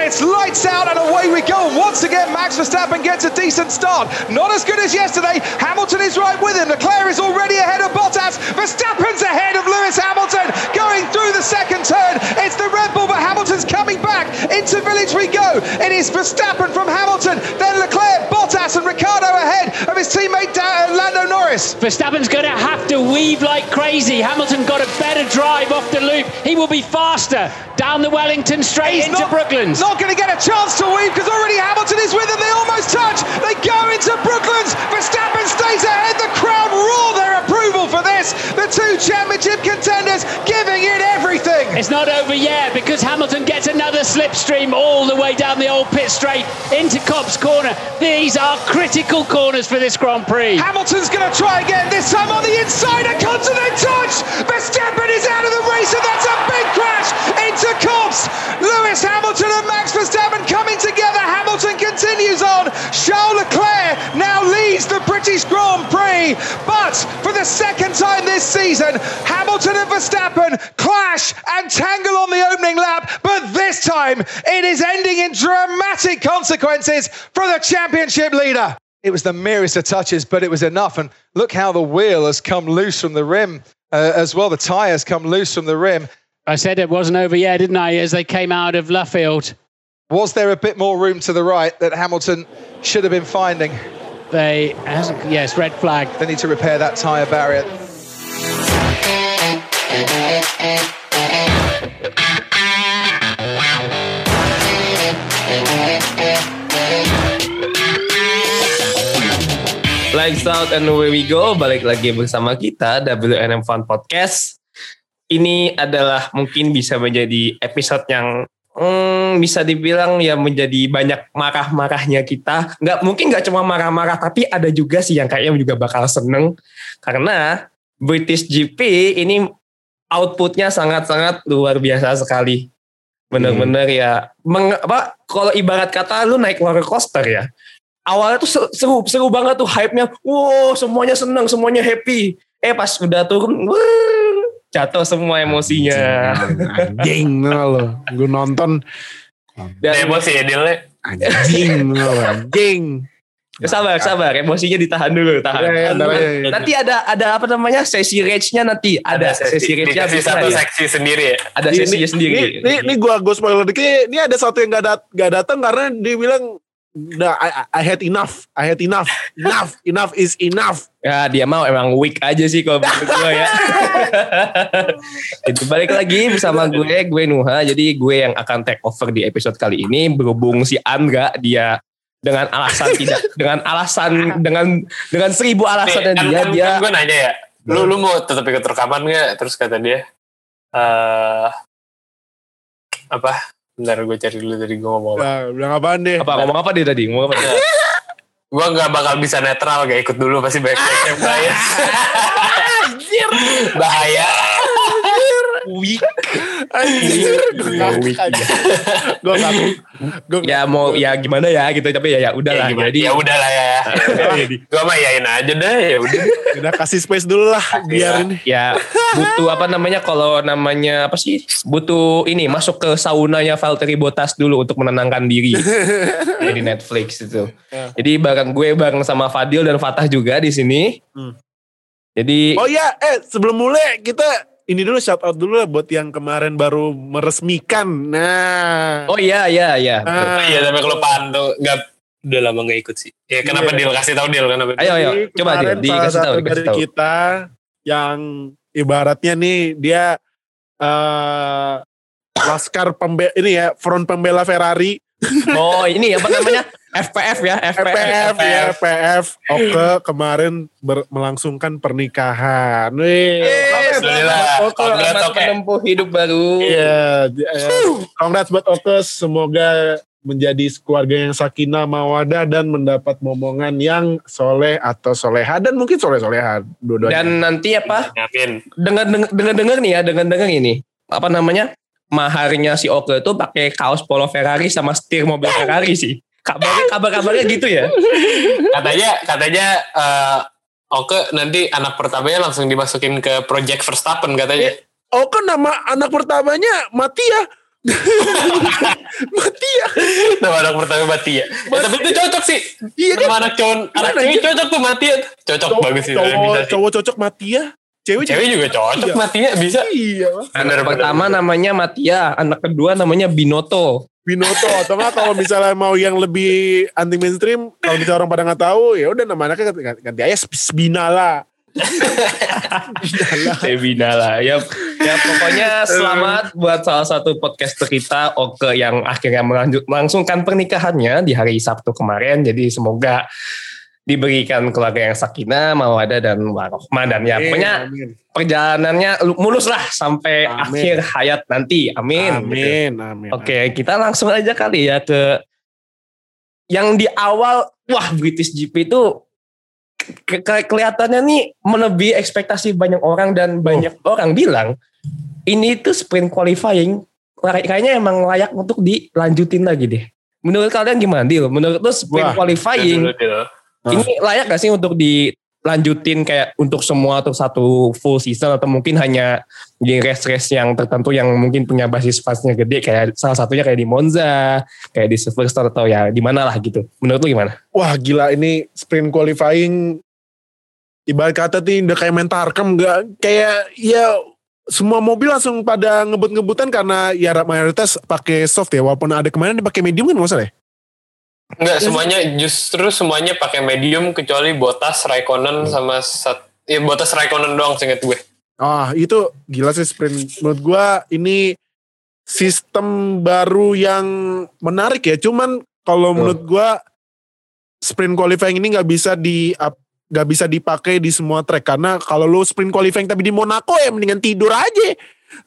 and it's lights out and away we go. Once again, Max Verstappen gets a decent start. Not as good as yesterday. Hamilton is right with him. Leclerc is already ahead of Bottas. Verstappen's ahead of Lewis Hamilton going through the second turn. It's the Red Bull, but Hamilton's coming back. Into village we go. It is Verstappen from Hamilton, then Leclerc, Bottas, and Ricardo ahead of his teammate uh, Lando Norris. Verstappen's going to have to weave like crazy. Hamilton got a better drive off the loop. He will be faster down the Wellington straight into not, Brooklands. Not going to get a chance to weave because already Hamilton is with him. They almost touch. They go into Brooklands. Verstappen stays ahead. The crowd roar their approval for this. The two championship contenders giving it everything. It's not over yet because Hamilton gets another slipstream all the way down the old pit straight into Cops Corner. These are critical corners for this Grand Prix. Hamilton's going to try again. This time on the inside. A continent touch. Verstappen is out of the race, and that's a big crash into Cops. Lewis Hamilton and Max Verstappen coming together. Hamilton continues on. Charles Leclerc now leads the British Grand Prix. But for the second time this season, Hamilton and Verstappen clash and tangle on the opening lap. But this time, it is ending in dramatic consequences for the championship leader. It was the merest of touches, but it was enough. And look how the wheel has come loose from the rim uh, as well. The tyres come loose from the rim. I said it wasn't over yet, didn't I, as they came out of Luffield. Was there a bit more room to the right that Hamilton should have been finding? They, yes, red flag. They need to repair that tyre barrier. Lights out and away we go. Balik lagi bersama kita WNM Fun Podcast. Ini adalah mungkin bisa menjadi episode yang hmm, bisa dibilang ya menjadi banyak marah-marahnya kita. Nggak mungkin nggak cuma marah-marah, tapi ada juga sih yang kayaknya juga bakal seneng karena British GP ini outputnya sangat-sangat luar biasa sekali. Bener-bener ya. Meng, apa kalau ibarat kata lu naik roller coaster ya awalnya tuh seru seru banget tuh hype-nya wow semuanya senang semuanya happy eh pas udah turun wuh, jatuh semua emosinya. anjing lo gue nonton. Dan emosi ya Dil anjing lo anjing. Sabar sabar. Emosinya ditahan dulu tahan. Ya, ya, Tahan ya, dulu. ya, ya. nanti ada ada apa namanya? Sesi rage-nya nanti. Ada, sesi, rage-nya dikasih bisa satu ya. seksi sendiri ya. Ada sesinya sendiri. Ini, ini, ini gua gue spoiler dikit. Ini ada satu yang gak, dat gak datang karena dia Nah, I, I had enough. I had enough. Enough. enough is enough. Ya dia mau emang weak aja sih kalau menurut gue ya. Itu balik lagi bersama gue, gue Nuha. Jadi gue yang akan take over di episode kali ini berhubung si Angga dia dengan alasan tidak dengan alasan dengan dengan seribu alasan Nih, kan, dia kan, dia gue nanya ya lu lu mau tetap ikut rekaman gak terus kata dia eh apa bentar gue cari dulu tadi gue ngomong apa. Nah, bilang apaan deh? apa ngomong apa dia tadi? Ngomong apa dia? gue nggak bakal bisa netral gak ikut dulu pasti banyak yang bahaya bahaya weak Anjir. Gue Iya, weak. ngakak. Gue ngakak. Gue ya mau ya gimana ya gitu tapi ya ya udahlah ya, jadi ya udah lah ya gue mah yain aja dah ya udah udah kasih space dulu lah. Biar ini. ya butuh apa namanya kalau namanya apa sih butuh ini masuk ke saunanya Valtteri Bottas dulu untuk menenangkan diri Ya, di Netflix itu Ya. jadi bareng gue bareng sama Fadil dan Fatah juga di sini Hmm. jadi Oh iya, eh sebelum mulai kita ini dulu shout out dulu lah buat yang kemarin baru meresmikan. Nah. oh iya iya iya betul. Ah. iya tapi kelupaan tuh nggak udah lama gak ikut sih ya kenapa Iya. Dil kasih tau Dil kenapa ayo ayo coba kemarin Dil, salah dikasih tahu dari tahu kita yang ibaratnya nih dia eh laskar pembe ini ya front pembela Ferrari oh ini apa namanya FPF ya FPF, FPF ya FPF Oke kemarin ber- melangsungkan pernikahan. Wih, Alhamdulillah. Oke, Selamat menempuh hidup baru. Iya, eh, congrats buat Oke. Semoga menjadi keluarga yang sakinah mawadah dan mendapat momongan yang soleh atau soleha dan mungkin soleh soleha dua-duanya. dan nanti apa? Ngapain? dengar dengar dengar nih ya dengar dengar ini. Apa namanya? Maharnya si Oke itu pakai kaos polo Ferrari sama setir mobil Ferrari sih kabarnya kabar kabarnya gitu ya katanya katanya eh Oke nanti anak pertamanya langsung dimasukin ke Project Verstappen katanya. Oke nama anak pertamanya Matia. Matia. anak pertama mati ya. ya tapi itu cocok sih. Iya kan? Sama anak cowok, anak cewek cocok tuh mati ya. Cocok Cowok, bagus sih. cowok, bisa cowok cocok mati ya. Cewek, Cewek juga cocok Iya. mati ya bisa. Iya. Anak pertama bener. namanya Matia, anak kedua namanya Binoto. Binoto atau enggak kalau misalnya mau yang lebih anti mainstream kalau misalnya orang pada nggak tahu ya udah nama anaknya ganti, ganti aja Spinala Tebina lah. Ya, ya pokoknya selamat buat salah satu podcaster kita Oke yang akhirnya melanjut, melangsungkan pernikahannya di hari Sabtu kemarin. Jadi semoga diberikan keluarga yang sakinah, mawadah dan warohmah dan ya pokoknya amin perjalanannya mulus lah sampai Amin. akhir hayat nanti. Amin. amin amin Oke, kita langsung aja kali ya ke yang di awal wah British GP itu ke- ke- kelihatannya nih melebihi ekspektasi banyak orang dan banyak orang bilang ini tuh sprint qualifying kayak- kayaknya emang layak untuk dilanjutin lagi deh. Menurut kalian gimana Dil? Menurut lu sprint Wah, qualifying. Ah. ini layak gak sih untuk dilanjutin kayak untuk semua atau satu full season atau mungkin hanya di race-race yang tertentu yang mungkin punya basis fansnya gede kayak salah satunya kayak di Monza, kayak di Silverstone atau ya di mana lah gitu. Menurut lu gimana? wah gila ini sprint qualifying ibarat kata nih udah kayak main tarkam nggak kayak ya semua mobil langsung pada ngebut-ngebutan karena ya mayoritas pakai soft ya walaupun ada kemarin dia pakai medium kan nggak salah ya Enggak semuanya justru semuanya pakai medium kecuali Botas, Raikkonen sama sat, ya Botas Raikkonen doang seinget gue. Ah itu gila sih sprint. Menurut gua ini sistem baru yang menarik ya. Cuman kalau menurut gua sprint qualifying ini nggak bisa di nggak bisa dipakai di semua track karena kalau lu sprint qualifying tapi di Monaco ya mendingan tidur aja.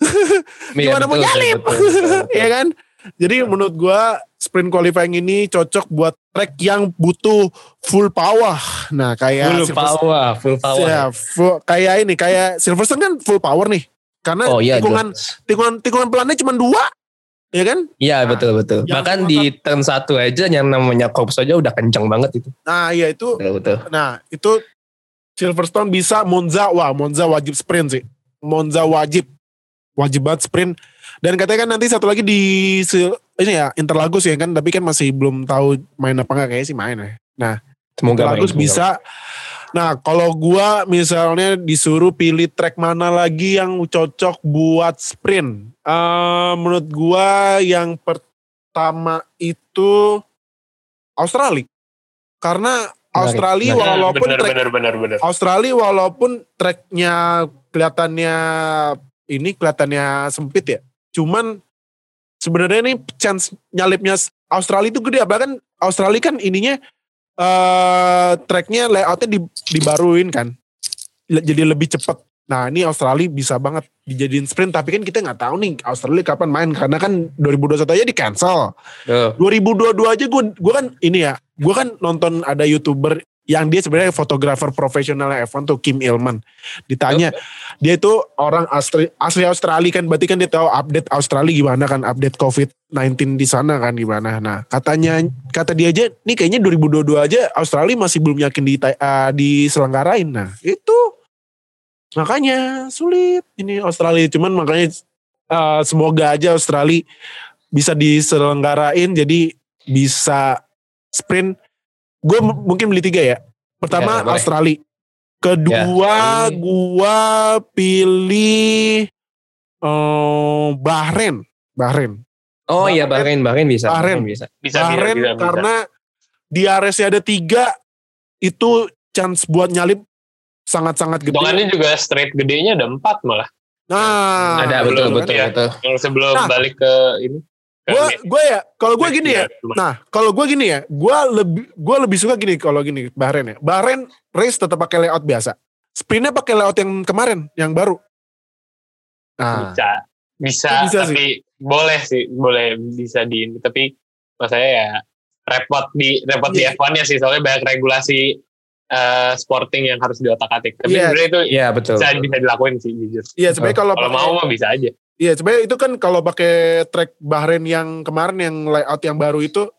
Gimana mau nyalip? ya kan? Jadi menurut gua sprint qualifying ini cocok buat track yang butuh full power. Nah kayak Full power, full power. Ya, full- kayak ini, kayak Silverstone kan full power nih. Karena Oh iya, tikungan, tikungan tikungan pelannya cuma dua, ya kan? Iya betul betul. yang Bahkan di turn satu aja yang namanya corps aja udah kencang banget itu. Nah, iya itu, Betul betul. nah itu Silverstone bisa Monza, wah Monza wajib sprint sih. Monza wajib, wajib banget sprint. Dan katanya kan nanti satu lagi di ini ya Interlagos ya kan, tapi kan masih belum tahu main apa enggak kayaknya sih main ya. Semoga Bagus main, semoga bisa. Nah, kalau gua misalnya disuruh pilih track mana lagi yang cocok buat sprint. Eh, menurut gua yang pertama itu Australia. Karena Australia Benar, walaupun bener, track bener, bener, bener. Australia walaupun tracknya kelihatannya ini kelihatannya sempit ya. Cuman sebenarnya ini chance nyalipnya Australia itu gede. Bahkan Australia kan ininya eh tracknya layoutnya di, dibaruin kan. Jadi lebih cepat. Nah ini Australia bisa banget dijadiin sprint. Tapi kan kita nggak tahu nih Australia kapan main. Karena kan 2021 aja di cancel. Tuh. 2022 aja gue gue kan ini ya gue kan nonton ada youtuber yang dia sebenarnya fotografer profesional F1 tuh Kim Ilman. Ditanya dia itu orang asli asli Australia kan berarti kan dia tahu update Australia gimana kan update COVID-19 di sana kan gimana. Nah katanya kata dia aja nih kayaknya 2022 aja Australia masih belum yakin di uh, diselenggarain. Nah itu makanya sulit. Ini Australia cuman makanya uh, semoga aja Australia bisa diselenggarain jadi bisa sprint gue mungkin beli tiga ya pertama Ya. Australia kedua Ya. gua pilih eh Bahrain Bahrain Oh iya Bahrain, Bahrain bisa. Bahrain. bisa. Bisa, Bahrain bisa, bisa, bisa. karena di RS ada tiga itu chance buat nyalip sangat-sangat gede Hitungannya juga straight gedenya ada empat malah. nah Ada belum, betul kan betul ya. betul. Yang sebelum Nah. balik ke ini. Gue gue ya kalau gue gini ya Iya, Nah, kalau gue gini ya, gue lebih gue lebih suka gini kalau gini Bahrain ya. Bahrain race tetap pakai layout biasa. Sprintnya pakai layout yang kemarin, yang baru. Nah, bisa bisa, Bisa tapi boleh sih boleh bisa di tapi maksudnya ya repot di repot Iya. di F1 ya sih soalnya banyak regulasi eh, sporting yang harus diotak-atik tapi Iya. sebenarnya itu Iya betul. bisa bisa dilakuin sih jujur iya sebenarnya kalau kalau mau mah bisa aja Iya, sebenarnya itu kan kalau pakai track Bahrain yang kemarin yang layout yang baru itu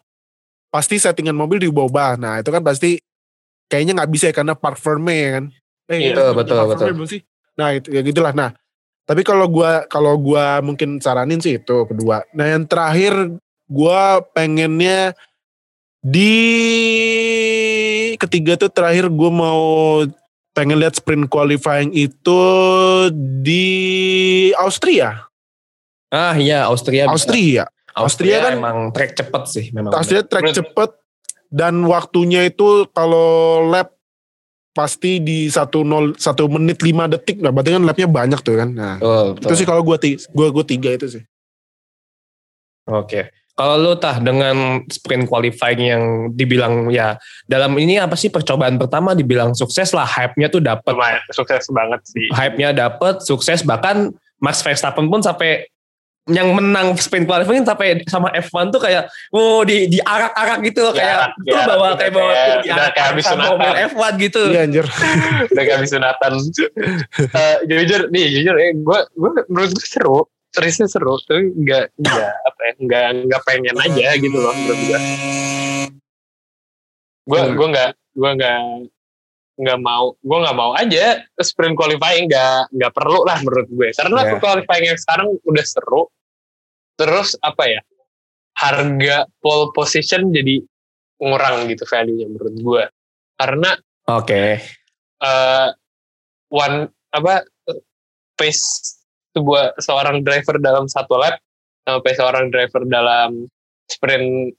pasti settingan mobil diubah-ubah. Nah, itu kan pasti kayaknya nggak bisa ya karena park firme ya kan. Eh, Iya, iya, betul, park betul. belum sih? Nah, itu ya gitulah. Nah, tapi kalau gua kalau gua mungkin saranin sih itu kedua. Nah, yang terakhir gue pengennya di ketiga tuh terakhir gue mau pengen lihat sprint qualifying itu di Austria. Ah iya Austria. bisa. Austria. Austria, Austria kan- emang track cepet sih memang. Austria track Menurut- cepet dan waktunya itu kalau lap pasti di satu nol satu menit lima detik lah. Berarti kan lapnya banyak tuh kan. Nah, betul. itu sih kalau gue gua gua tiga itu sih. Oke. Kalau lu tah dengan sprint qualifying yang dibilang ya dalam ini apa sih percobaan pertama dibilang sukses lah hype-nya tuh dapet lumayan sukses banget sih hype-nya dapet sukses bahkan Max Verstappen pun sampai yang menang sprint qualifying sampai sama F1 tuh kayak oh di diarak-arak gitu loh kayak itu diarak, bawa kayak bawa kayak- udah diarak kayak habis sunatan. mobil F1 gitu. Iya anjir. udah gak habis sunatan Eh, jujur nih jujur ya gue gue menurut gue seru seriusnya seru tapi nggak nggak apa ya nggak nggak pengen aja gitu loh menurut gue gue Hmm. gue nggak gue nggak nggak mau gue nggak mau aja sprint qualifying nggak nggak perlu lah menurut gue karena Ya. qualifying yang sekarang udah seru terus apa ya harga pole position jadi ngurang gitu value-nya menurut gue karena Oke. eh one apa pace sebuah seorang driver dalam satu lap sama pace seorang driver dalam sprint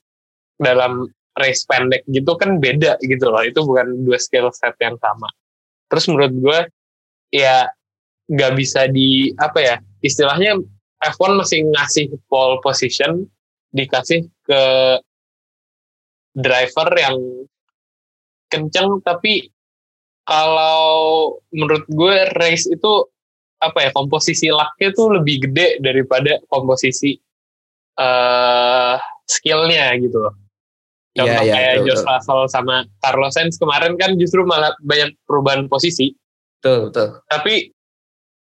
dalam race pendek gitu kan beda gitu loh. Itu bukan dua skill set yang sama. Terus menurut gue ya nggak bisa di apa ya istilahnya F1 masih ngasih pole position dikasih ke driver yang kenceng tapi kalau menurut gue race itu apa ya komposisi lucknya tuh lebih gede daripada komposisi eh skillnya gitu loh. Contoh Iya, iya, kayak betul, George betul. Russell sama Carlos Sainz kemarin kan justru malah banyak perubahan posisi, Betul, betul. tapi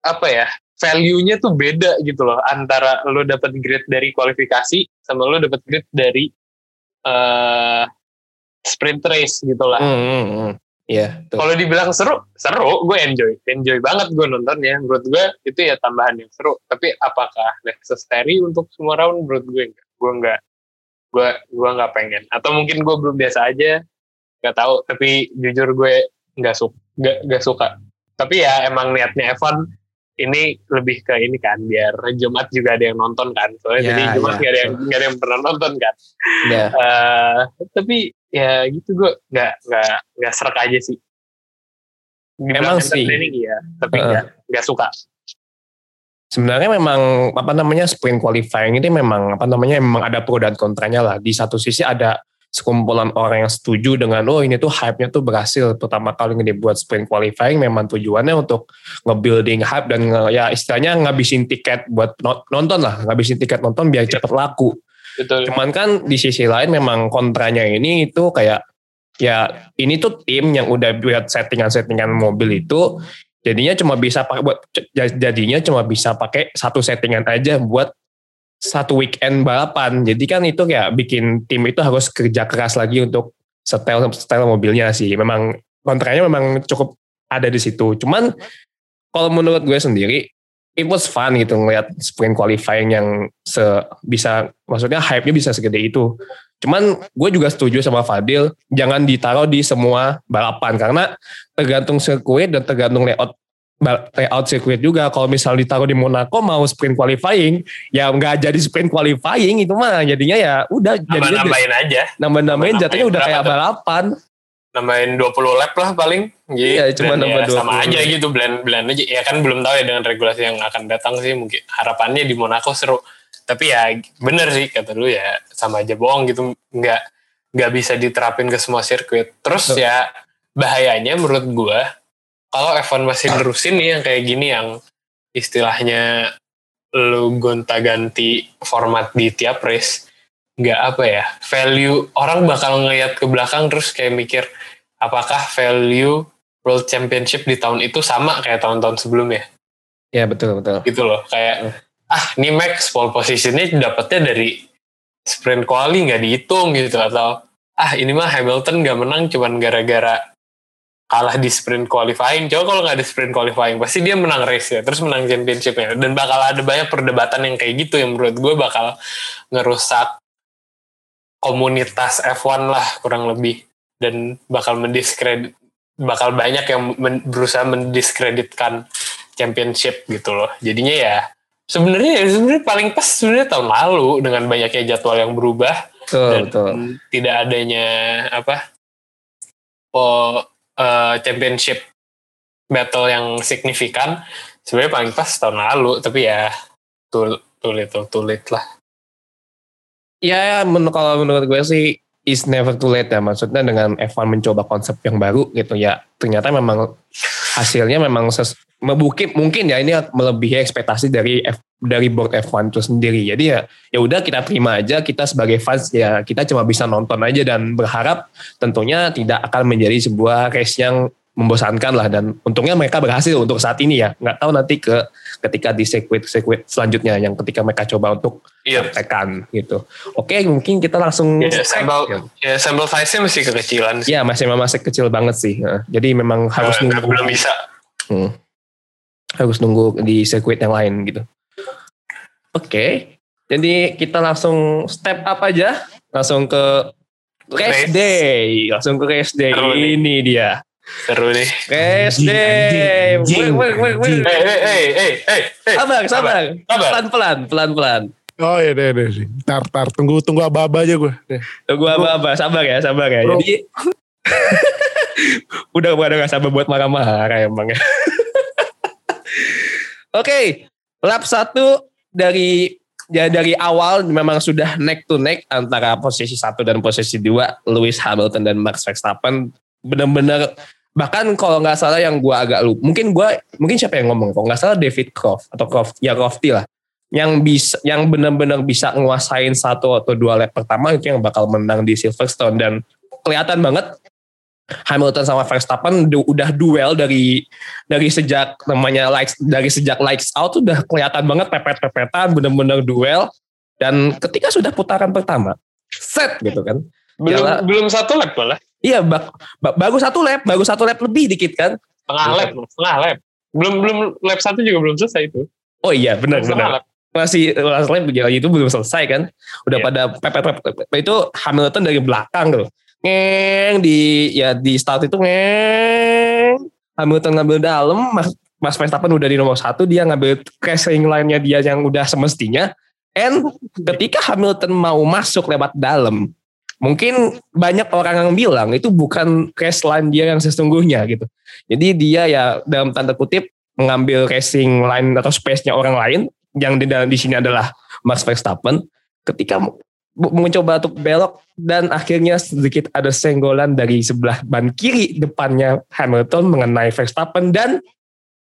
apa ya value-nya tuh beda gitu loh antara lo dapat grade dari kualifikasi sama lo dapat grade dari eh sprint race gitu lah. Hmm, hmm. Iya, betul. Kalau dibilang seru, seru, gue enjoy, enjoy banget gue nontonnya. Menurut gue itu ya tambahan yang seru. Tapi apakah necessary untuk semua round? Menurut gue enggak. Gue enggak, gue gue nggak pengen. Atau mungkin gue belum biasa aja, nggak tahu. Tapi jujur gue nggak suka, nggak nggak suka. Tapi ya emang niatnya Evan ini lebih ke ini kan, biar Jumat juga ada yang nonton kan. Soalnya Ya, jadi Jumat ya, nggak ada yang nggak ada yang pernah nonton kan. Iya. Eh, tapi ya gitu gue nggak nggak nggak serak aja sih. Dibilang Emang sih. iya, tapi nggak nggak suka. sebenarnya memang apa namanya sprint qualifying ini memang apa namanya memang ada pro dan kontranya lah. Di satu sisi ada sekumpulan orang yang setuju dengan oh ini tuh hype-nya tuh berhasil pertama kali dibuat sprint qualifying memang tujuannya untuk nge-building hype dan nge- ya istilahnya ngabisin tiket buat no- nonton lah, ngabisin tiket nonton biar cepet laku. Betul. Cuman kan di sisi lain memang kontranya ini itu kayak ya ini tuh tim yang udah buat settingan-settingan mobil itu jadinya cuma bisa pakai buat jadinya cuma bisa pakai satu settingan aja buat satu weekend balapan. Jadi kan itu kayak bikin tim itu harus kerja keras lagi untuk setel setel mobilnya sih. Memang kontranya memang cukup ada di situ. Cuman kalau menurut gue sendiri it was fun gitu ngeliat sprint qualifying yang se bisa maksudnya hype-nya bisa segede itu. Cuman gue juga setuju sama Fadil jangan ditaruh di semua balapan karena tergantung sirkuit dan tergantung layout layout sirkuit juga. Kalau misal ditaruh di Monaco mau sprint qualifying ya nggak jadi sprint qualifying itu mah jadinya ya udah jadinya nambahin aja, nambah-nambahin jatuhnya udah kayak balapan. Nambahin 20 lap lah paling. Jadi, Iya, cuma nambah ya sama 20. aja gitu blend blend aja. Ya kan belum tahu ya dengan regulasi yang akan datang sih mungkin harapannya di Monaco seru. Tapi ya bener sih kata lu ya sama aja bohong gitu nggak nggak bisa diterapin ke semua sirkuit. Terus Betul. ya bahayanya menurut gua kalau F1 masih nerusin nih yang kayak gini yang istilahnya lu gonta-ganti format di tiap race nggak apa ya value orang bakal ngeliat ke belakang terus kayak mikir apakah value World Championship di tahun itu sama kayak tahun-tahun sebelumnya? Ya betul betul. gitu loh kayak ah ini Max pole positionnya dapetnya dari sprint quali nggak dihitung gitu atau ah ini mah Hamilton nggak menang cuman gara-gara kalah di sprint qualifying. Coba kalau nggak di sprint qualifying pasti dia menang race ya terus menang championshipnya. Dan bakal ada banyak perdebatan yang kayak gitu yang menurut gue bakal ngerusak komunitas F1 lah kurang lebih dan bakal mendiskredit bakal banyak yang men- berusaha mendiskreditkan championship gitu loh. Jadinya ya sebenarnya sebenarnya paling pas sebenarnya tahun lalu dengan banyaknya jadwal yang berubah Betul, dan betul. tidak adanya apa oh eh, championship battle yang signifikan sebenarnya paling pas tahun lalu tapi ya tul tulit tulit lah Ya, men kalau menurut gue sih is never too late ya. Maksudnya dengan F1 mencoba konsep yang baru gitu ya. Ternyata memang hasilnya memang ses, mungkin mungkin ya ini melebihi ekspektasi dari F, dari board F1 itu sendiri. Jadi ya ya udah kita terima aja kita sebagai fans ya kita cuma bisa nonton aja dan berharap tentunya tidak akan menjadi sebuah race yang membosankan lah dan untungnya mereka berhasil untuk saat ini ya. Nggak tahu nanti ke ketika di sirkuit sirkuit selanjutnya yang ketika mereka coba untuk iya. tekan gitu. Oke, mungkin kita langsung ya, sample ya. sample size nya masih kekecilan sih. Ya masih masih kecil banget sih. Jadi memang harus nunggu belum bisa. Hmm. harus nunggu di sirkuit yang lain gitu. Oke, jadi kita langsung step up aja, langsung ke race day, langsung ke race day. Ini dia seru nih eh eh eh eh eh eh Sabar, sabar, Sabar. pelan pelan, pelan pelan. Oh iya deh deh. Tar tar tunggu tunggu aba-aba aja gue. Tunggu apa, sabar ya, sabar ya. Bro. Jadi udah udah gak sabar buat marah-marah emang ya. Oke, lap satu dari ya dari awal memang sudah neck to neck antara posisi satu dan posisi dua Lewis Hamilton dan Max Verstappen benar-benar bahkan kalau nggak salah yang gua agak lupa mungkin gua mungkin siapa yang ngomong? Kalau nggak salah David Croft atau Croft ya Crofty lah. Yang bisa yang benar-benar bisa nguasain satu atau dua lap pertama itu yang bakal menang di Silverstone. Dan kelihatan banget Hamilton sama Verstappen udah duel dari dari sejak namanya lights dari sejak lights out udah kelihatan banget pepet-pepetan bener-bener duel. Dan ketika sudah putaran pertama set gitu kan. Belum Jala- belum satu lap malah iya bak, ba- baru satu lap baru satu lap lebih dikit kan? Setengah Belum. lap setengah lap. Belum belum lap satu juga belum selesai itu. Oh iya benar benar. lap. Masih last lap ya, itu belum selesai kan? Udah Iya. pada pepet-pepet itu Hamilton dari belakang tuh. Ngeng di ya di start itu ngeng. Hamilton ngambil dalam Mas, Mas Verstappen udah di nomor satu dia ngambil racing line-nya dia yang udah semestinya. And ketika Hamilton mau masuk lewat dalam mungkin banyak orang yang bilang itu bukan race line dia yang sesungguhnya gitu jadi dia ya dalam tanda kutip mengambil racing line atau space-nya orang lain yang di dalam di sini adalah Max Verstappen ketika mencoba untuk belok dan akhirnya sedikit ada senggolan dari sebelah ban kiri depannya Hamilton mengenai Verstappen dan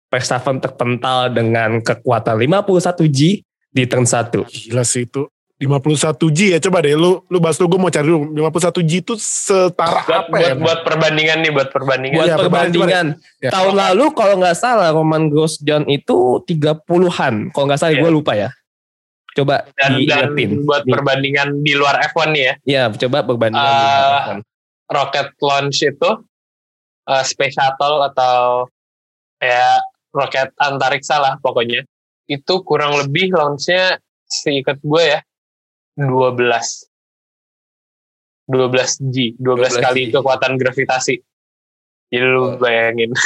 Verstappen terpental dengan kekuatan 51G di turn 1. Gila sih itu. 51 G ya coba deh lu lu bahas lu gue mau cari dulu 51 G itu setara buat, apa ya? buat, buat perbandingan nih buat perbandingan Buat Iya, perbandingan, Ya. tahun lalu kalau nggak salah Roman Grosjean itu 30-an. Kalau nggak salah Iya. gue lupa ya. Coba dan, dan diingetin. buat Nih. perbandingan di luar F1 nih ya Ya, coba perbandingan. Ah, dengan rocket launch itu uh, space shuttle atau ya roket antariksa lah pokoknya itu kurang lebih launchnya seikat gue ya 12 12 G 12, 12 kali G. kekuatan gravitasi jadi lu Oh. bayangin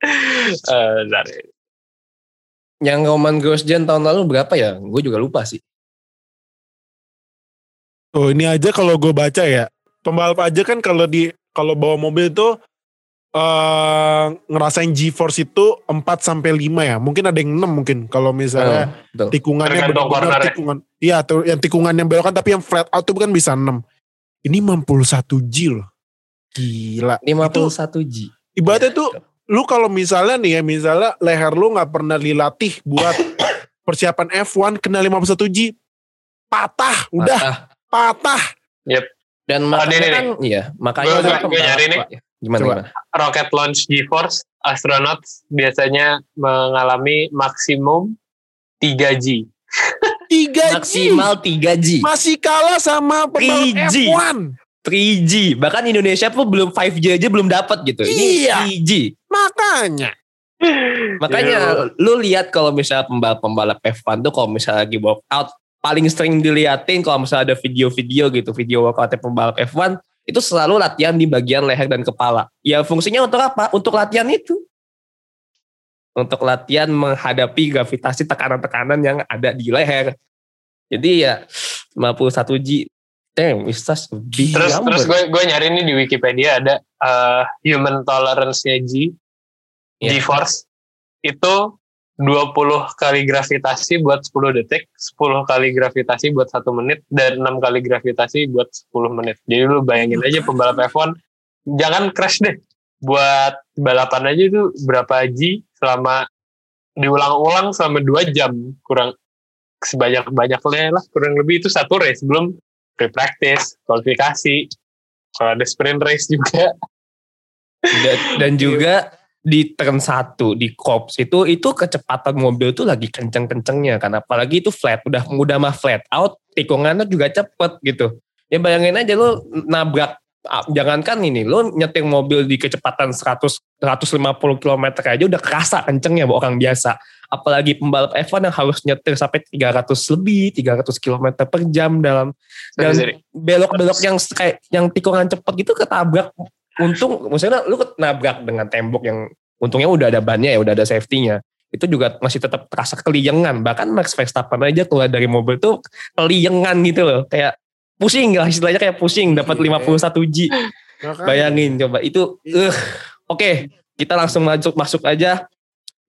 Eh, bentar. Yang Roman Grosjean tahun lalu berapa ya? Gue juga lupa sih. Oh ini aja kalau gue baca ya pembalap aja kan kalau di kalau bawa mobil itu eh ngerasain G-force itu 4 sampai 5 ya. Mungkin ada yang 6 mungkin kalau misalnya Oh, betul. tikungannya benar-benar tikungan. Iya, tuh yang tikungan yang belokan tapi yang flat out itu kan bisa 6. Ini 51 G loh. Gila. 51 G. Ibaratnya tuh lu kalau misalnya nih ya, misalnya leher lu nggak pernah dilatih buat persiapan F1 kena 51 G patah, udah Patah. patah. Dan Oh, makanya ini, ini. kan, iya, makanya kan gua- gua nyari nih. Gimana, Coba. gimana? rocket launch G-force astronauts biasanya mengalami maksimum 3 G 3 G. Maksimal 3 G. Masih kalah sama pembalap 3G. F1. 3G. Bahkan Indonesia pun belum 5G aja belum dapat gitu. Ini Iya. 3G. Makanya. Makanya lu lihat kalau misalnya pembalap-pembalap F1 tuh kalau misalnya lagi walk out paling sering diliatin kalau misalnya ada video-video gitu, video workout pembalap F1 itu selalu latihan di bagian leher dan kepala. Ya fungsinya untuk apa? Untuk latihan itu. Untuk latihan menghadapi gravitasi tekanan-tekanan yang ada di leher. Jadi ya 51 G. Damn, it's such a big Terus number. terus gue gue nyari nih di Wikipedia ada uh, human tolerance-nya G Iya. G-force itu 20 kali gravitasi buat 10 detik, 10 kali gravitasi buat satu menit, dan 6 kali gravitasi buat 10 menit. Jadi lu bayangin aja pembalap F1, jangan crash deh. Buat balapan aja itu berapa G selama diulang-ulang selama 2 jam. Kurang sebanyak-banyaknya lah, kurang lebih itu satu race. Belum pre-practice, kualifikasi, kalau ada sprint race juga. dan juga di turn 1 di cops itu itu kecepatan mobil tuh lagi kenceng-kencengnya kan? Apalagi itu flat udah udah mah flat out tikungannya juga cepet gitu. Ya bayangin aja lu nabrak ah, jangankan ini lu nyetir mobil di kecepatan 100 150 km aja udah kerasa kencengnya buat orang biasa. Apalagi pembalap F1 yang harus nyetir sampai 300 lebih 300 km per jam dalam. Dan belok-belok yang kayak yang tikungan cepet gitu ketabrak untung maksudnya lu nabrak dengan tembok yang untungnya udah ada bannya ya udah ada safety-nya. Itu juga masih tetap terasa keliengan. Bahkan Max Verstappen aja keluar dari mobil tuh keliengan gitu loh. Kayak pusing lah istilahnya kayak pusing. Dapat Iya. 51 G. Makanya. bayangin coba itu eh oke kita langsung masuk masuk aja.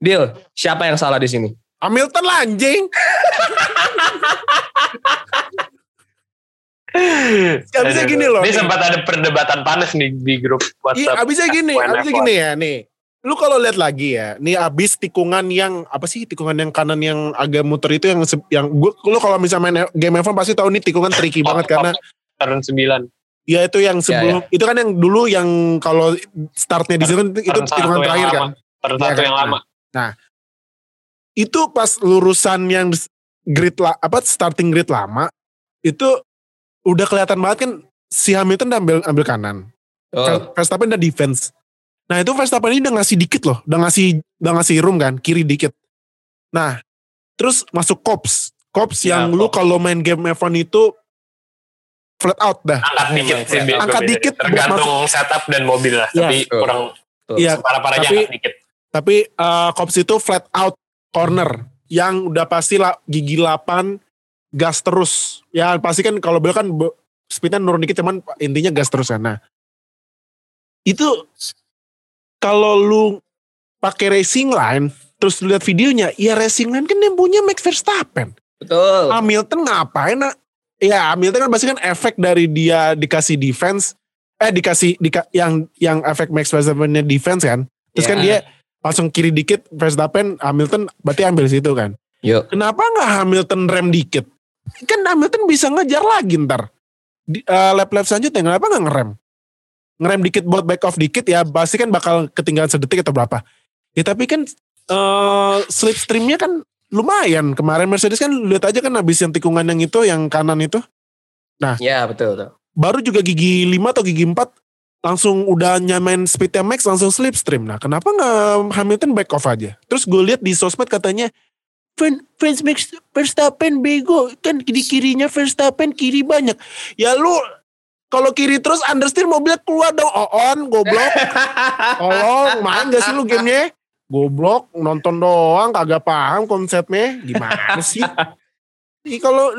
Deal siapa yang salah di sini? Hamilton lah anjing. Aduh, gini loh. Ini nih. sempat ada perdebatan panas nih di grup Iya, WhatsApp. abisnya gini, F1, abisnya F1. gini ya nih. Lu kalau lihat lagi ya, nih abis tikungan yang apa sih tikungan yang kanan yang agak muter itu yang yang gua lu kalau misalnya main game F1 pasti tahu nih tikungan tricky banget karena turn 9. ya itu yang sebelum itu kan yang dulu yang kalau startnya di situ kan itu tikungan yang terakhir kan. Turn Iya satu kan? yang lama. Itu pas lurusan yang grid lah apa starting grid lama itu udah kelihatan banget kan si Hamilton udah ambil ambil kanan. oh, Verstappen udah defense. Nah itu Verstappen ini udah ngasih dikit loh, udah ngasih udah ngasih room kan, kiri dikit. Nah, terus masuk cops, cops Ya, yang lu cops. kalau main game F1 itu flat out dah. Angkat dikit sih. Angkat dikit Tergantung setup dan mobil lah. Iya. Tapi Betul. kurang. Iya, parah-parahnya tapi- angkat dikit. tapi uh, cops itu flat out corner yang udah pasti lah gigi 8 gas terus. Ya pasti kan kalau belok kan speednya nurun dikit cuman intinya gas terus kan. Nah, itu kalau lu pakai racing line terus lu lihat videonya, ya racing line kan yang punya Max Verstappen. betul Hamilton ngapain? Nak? Ya Hamilton kan pasti kan efek dari dia dikasih defense, eh dikasih dika, yang yang efek Max Verstappen defense kan. Terus kan Ya. dia langsung kiri dikit Verstappen, Hamilton berarti ambil situ kan. yuk Kenapa nggak Hamilton rem dikit? Kan Hamilton bisa ngejar lagi ntar. Di, eh, lap-lap selanjutnya kenapa nggak ngerem? Ngerem dikit buat back off dikit ya pasti kan bakal ketinggalan sedetik atau berapa. Ya tapi kan eh slipstreamnya kan lumayan. Kemarin Mercedes kan lihat aja kan habis yang tikungan yang itu yang kanan itu. ya betul, betul. Baru juga gigi 5 atau gigi 4 langsung udah nyamain speednya max langsung slipstream. Nah kenapa nggak Hamilton back off aja? Terus gue lihat di sosmed katanya Max Verstappen bego kan di kirinya Verstappen kiri banyak. Ya lu kalau kiri terus understeer mobilnya keluar dong on goblok. Tolong main gak sih lu gamenya? Goblok nonton doang kagak paham konsepnya gimana sih? Ih, kalau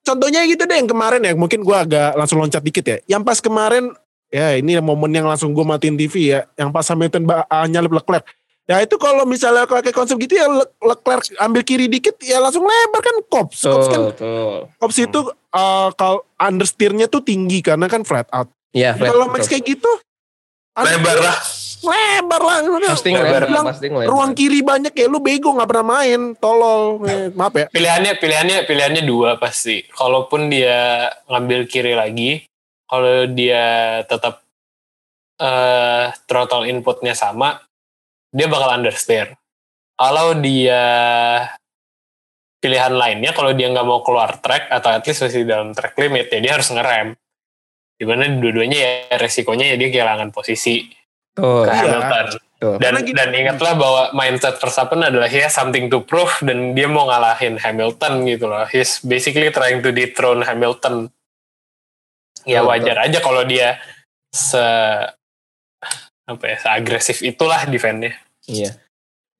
contohnya gitu deh yang kemarin ya mungkin gua agak langsung loncat dikit ya. Yang pas kemarin ya ini momen yang langsung gua matiin TV ya. Yang pas Hamilton ah, nyalip Leclerc. Ya itu kalau misalnya pakai konsep gitu ya Le- Leclerc ambil kiri dikit ya langsung lebar kan Kops. Kops kan. Kops itu eh, kalau understeernya tuh tinggi karena kan flat out. Ya, Ya, kalau Max kayak gitu Lebar lah. lebar lah. Pasti Lebar. Bilang, pasti ngelebar. ruang kiri banyak ya lu bego nggak pernah main tolol Eh, maaf ya Pilihannya pilihannya pilihannya dua pasti. Kalaupun dia ngambil kiri lagi, kalau dia tetap eh throttle inputnya sama, dia bakal understeer. Kalau dia pilihan lainnya, kalau dia nggak mau keluar track atau at least masih dalam track limit, ya dia harus ngerem. Di mana dua-duanya ya resikonya ya dia kehilangan posisi Betul. ke Iya. Hamilton. Tuh. Dan Karena gini- dan ingatlah bahwa mindset Verstappen adalah he has something to prove dan dia mau ngalahin Hamilton gitu loh. He's basically trying to dethrone Hamilton. Ya wajar aja kalau dia se apa ya, agresif itulah defense-nya. Iya.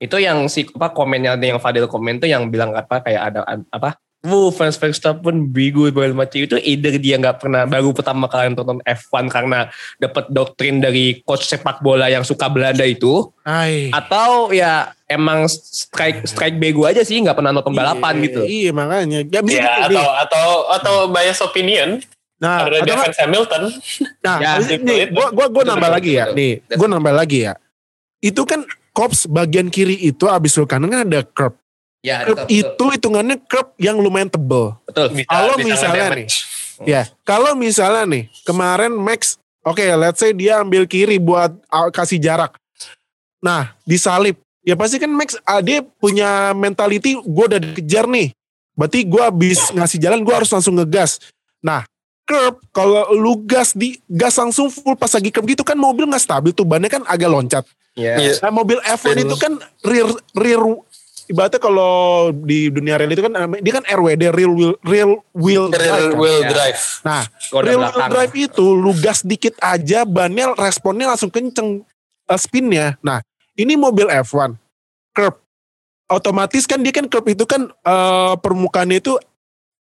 Itu yang si apa komennya ada yang Fadil komen tuh yang bilang apa kayak ada apa Wuh, fans Verstappen bego banget macam itu either dia nggak pernah baru pertama kali nonton F1 karena dapat doktrin dari coach sepak bola yang suka Belanda itu Ay. atau ya emang strike strike bego aja sih nggak pernah nonton balapan Iya, gitu. Iya makanya. Ya, bisa Ya atau atau atau bias opinion nah, nggak- fans Hamilton. Nah, Ya, nih, gua gua gua Betul, nambah betul, lagi ya. betul. Nih, gua nambah lagi ya. Itu kan kops bagian kiri itu abis lu kanan kan ada curb. Ya, Curb itu hitungannya curb yang lumayan tebel. betul. Kalau misalnya nge-damage. Ya, kalau misalnya nih kemarin Max, oke, let's say dia ambil kiri buat kasih jarak. Nah, disalip. Ya pasti kan Max, ah, dia punya mentality, gue udah dikejar nih. Berarti gue habis ngasih jalan, gue harus langsung ngegas. Nah, curb, kalau lu gas di gas langsung full pas lagi curb gitu kan mobil nggak stabil tuh, bannya kan agak loncat. Ya. Iya. Nah, mobil F1 Dan- itu kan rear rear ibaratnya kalau di dunia rally itu kan namanya- dia kan RWD real wheel real wheel drive Rear kan. wheel Ya. drive. Nah, Roda real wheel belakang. drive itu lu gas dikit aja bannya responnya langsung kenceng uh, spinnya. Nah, ini mobil F1 curb otomatis kan dia kan curb itu kan uh, permukaannya itu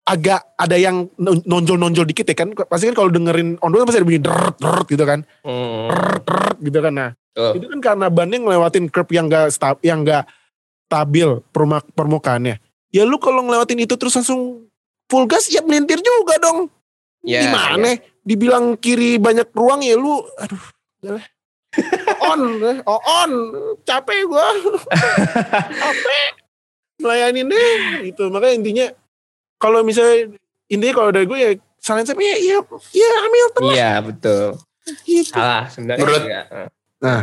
agak ada yang non- nonjol-nonjol dikit ya kan pasti kan kalau dengerin on pasti ada bunyi deret deret gitu kan Hmm, deret deret gitu kan nah betul. itu kan karena bannya ngelewatin curb yang gak stab, yang gak stabil perma- permukaannya. Ya lu kalau ngelewatin itu terus langsung full gas ya melintir juga dong. Ya, Gimana? Dibilang kiri banyak ruang ya lu aduh. udahlah. on, oh on, capek gua. capek. Melayanin deh itu makanya intinya kalau misalnya intinya kalau dari gue ya salin saya ya ya ya Hamilton lah Iya, betul. gitu. Salah sebenarnya. Menurut- juga.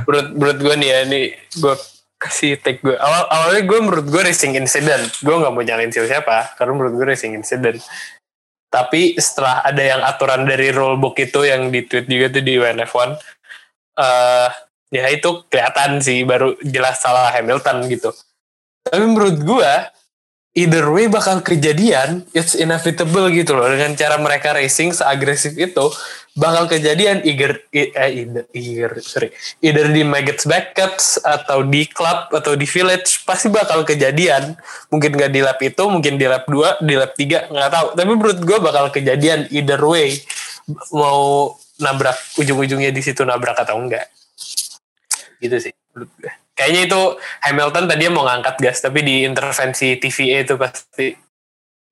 menurut menurut gue nih ya nih gue kasih take gue awal awalnya gue menurut gue racing incident gue nggak mau nyalain siapa siapa karena menurut gue racing incident tapi setelah ada yang aturan dari rulebook itu yang di tweet juga tuh di WNF1 eh ya itu kelihatan sih baru jelas salah Hamilton gitu tapi menurut gue either way bakal kejadian it's inevitable gitu loh. Dengan cara mereka racing seagresif itu bakal kejadian either eh, either, either sorry either di Maggots Backups atau di club atau di village pasti bakal kejadian. Mungkin nggak di lap itu mungkin di lap 2 di lap 3 nggak tahu. Tapi menurut gue bakal kejadian either way. Mau nabrak ujung-ujungnya di situ nabrak atau enggak gitu sih menurut gue kayaknya itu Hamilton tadi mau ngangkat gas tapi di intervensi TVA itu pasti.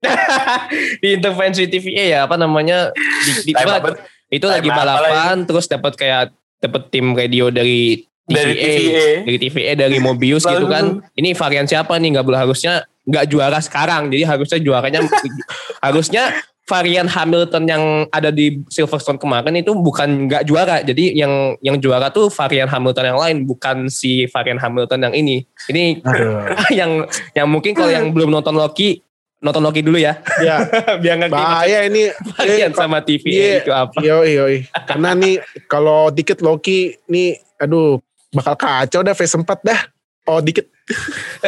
Di intervensi TVA ya apa namanya di, di, apa, itu lagi balapan terus dapat kayak dapat tim radio dari Dari TVA, TVA. dari TVA dari Mobius gitu kan. Ini varian siapa nih? Nggak boleh harusnya nggak juara sekarang jadi harusnya juaranya harusnya varian Hamilton yang ada di Silverstone kemarin itu bukan nggak juara jadi yang yang juara tuh varian Hamilton yang lain bukan si varian Hamilton yang ini ini yang yang mungkin kalau yang belum nonton Loki nonton Loki dulu ya Ya, biar ngerti bahaya ini. varian Eh, sama TV Iya. itu apa Yoi, yoi. Karena nih kalau dikit Loki nih aduh bakal kacau dah phase 4 dah. Oh dikit.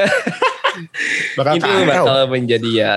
bakal itu kacau. bakal menjadi ya